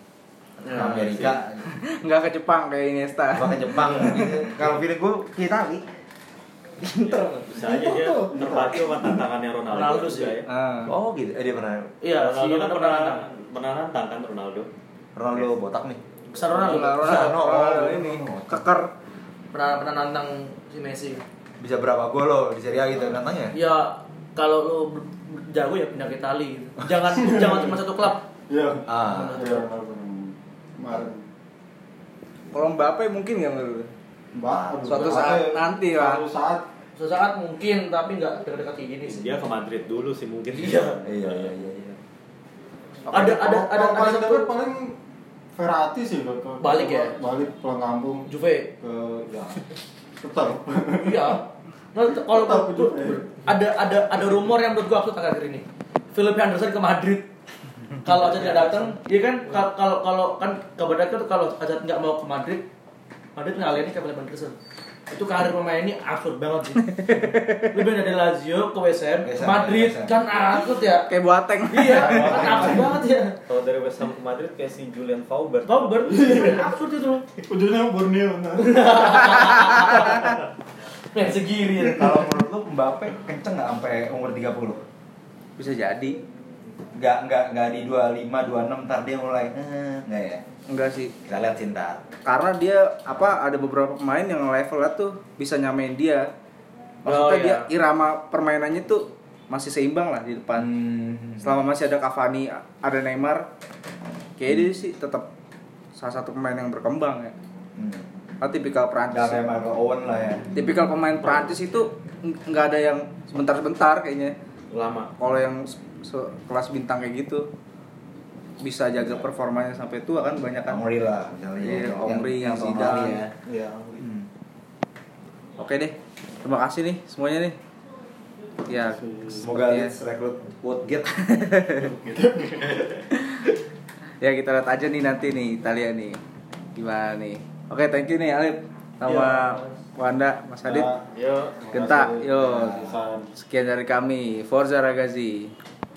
Ke Ya, Amerika, Nggak ke Jepang kayak Iniesta. apa ke Jepang gitu. Kalau feeling gue ke Itali. Inter. bisa aja dia terpacu sama tantangannya Ronaldo, Ronaldo juga sih. ya Ah. Oh gitu, eh, dia pernah iya si Ronaldo kan pernah pernah pernah nantang kan Ronaldo Ronaldo botak nih. besar Ronaldo Ronaldo, besar. Ronaldo, Ronaldo ini keker. Pernah pernah nantang si Messi Bisa berapa gol lo di Serie A gitu nantangnya? ya kalau lo jago ya pindah ke Itali gitu. jangan jangan cuma satu klub Iya. Ah. Iya. Kemarin. Kalau Mbappe mungkin nggak menurut lu? Mbak, Suatu saat ya? nanti lah. Suatu saat Suatu saat mungkin tapi nggak dekat-dekat kayak gini sih. Dia ke Madrid dulu sih mungkin. Iya. Iya iya iya. iya. Ada ada ada ada satu paling Verratti sih ke, ke- Balik ya? Balik pulang kampung Juve. ke ya tetap. Iya. Nah, kalau Tetap tuh- Juve. ada ada ada rumor yang menurut gua absurd akhir ini. Philip Henderson ke Madrid. Kalau Acet nggak datang, iya kan Kal- kalau kalau kan kabarnya tuh kalau Acet nggak mau ke Madrid, Madrid ngalihin ke Philip Henderson. Itu karir pemain ini absurd banget sih. Lebih dari Lazio ke West Ham, ke Madrid kan absurd ya. Kayak Boateng. Iya, kan absurd banget ya. Kalau dari West Ham ke Madrid kayak si Julian Faubert. Tahu ber absurd itu. Ujungnya Borneo. Nah. Segiri. ya. Kalau menurut lu Mbappe kenceng nggak sampai umur 30? Bisa jadi. Nggak nggak nggak di 25 26 ntar dia mulai eh, nggak ya? Enggak sih. Kita lihat sih ntar. Karena dia apa ada beberapa pemain yang levelnya tuh bisa nyamain dia. Maksudnya Oh, dia iya. irama permainannya tuh masih seimbang lah di depan. Hmm. Selama masih ada Cavani, ada Neymar, kayak dia sih tetap salah satu pemain yang berkembang ya. Hmm. Kan tipikal Prancis. kayak Michael Owen lah ya. Tipikal pemain Prancis itu ng- nggak ada yang sebentar-sebentar kayaknya. Lama. Kalau yang kelas bintang kayak gitu bisa jaga performanya sampai tua kan banyak kan. Omri lah misalnya. Iya, yang- Omri, yang Zidane. lalu ya. Iya. Hmm. Oke deh. Terima kasih nih semuanya nih. Ya, Semoga Leeds rekrut Woodgate. ya kita lihat aja nih nanti nih Italia nih gimana nih oke thank you nih Alip sama Wanda Mas Adit Nah, Yo. Genta yo Nah, sekian dari kami Forza Ragazzi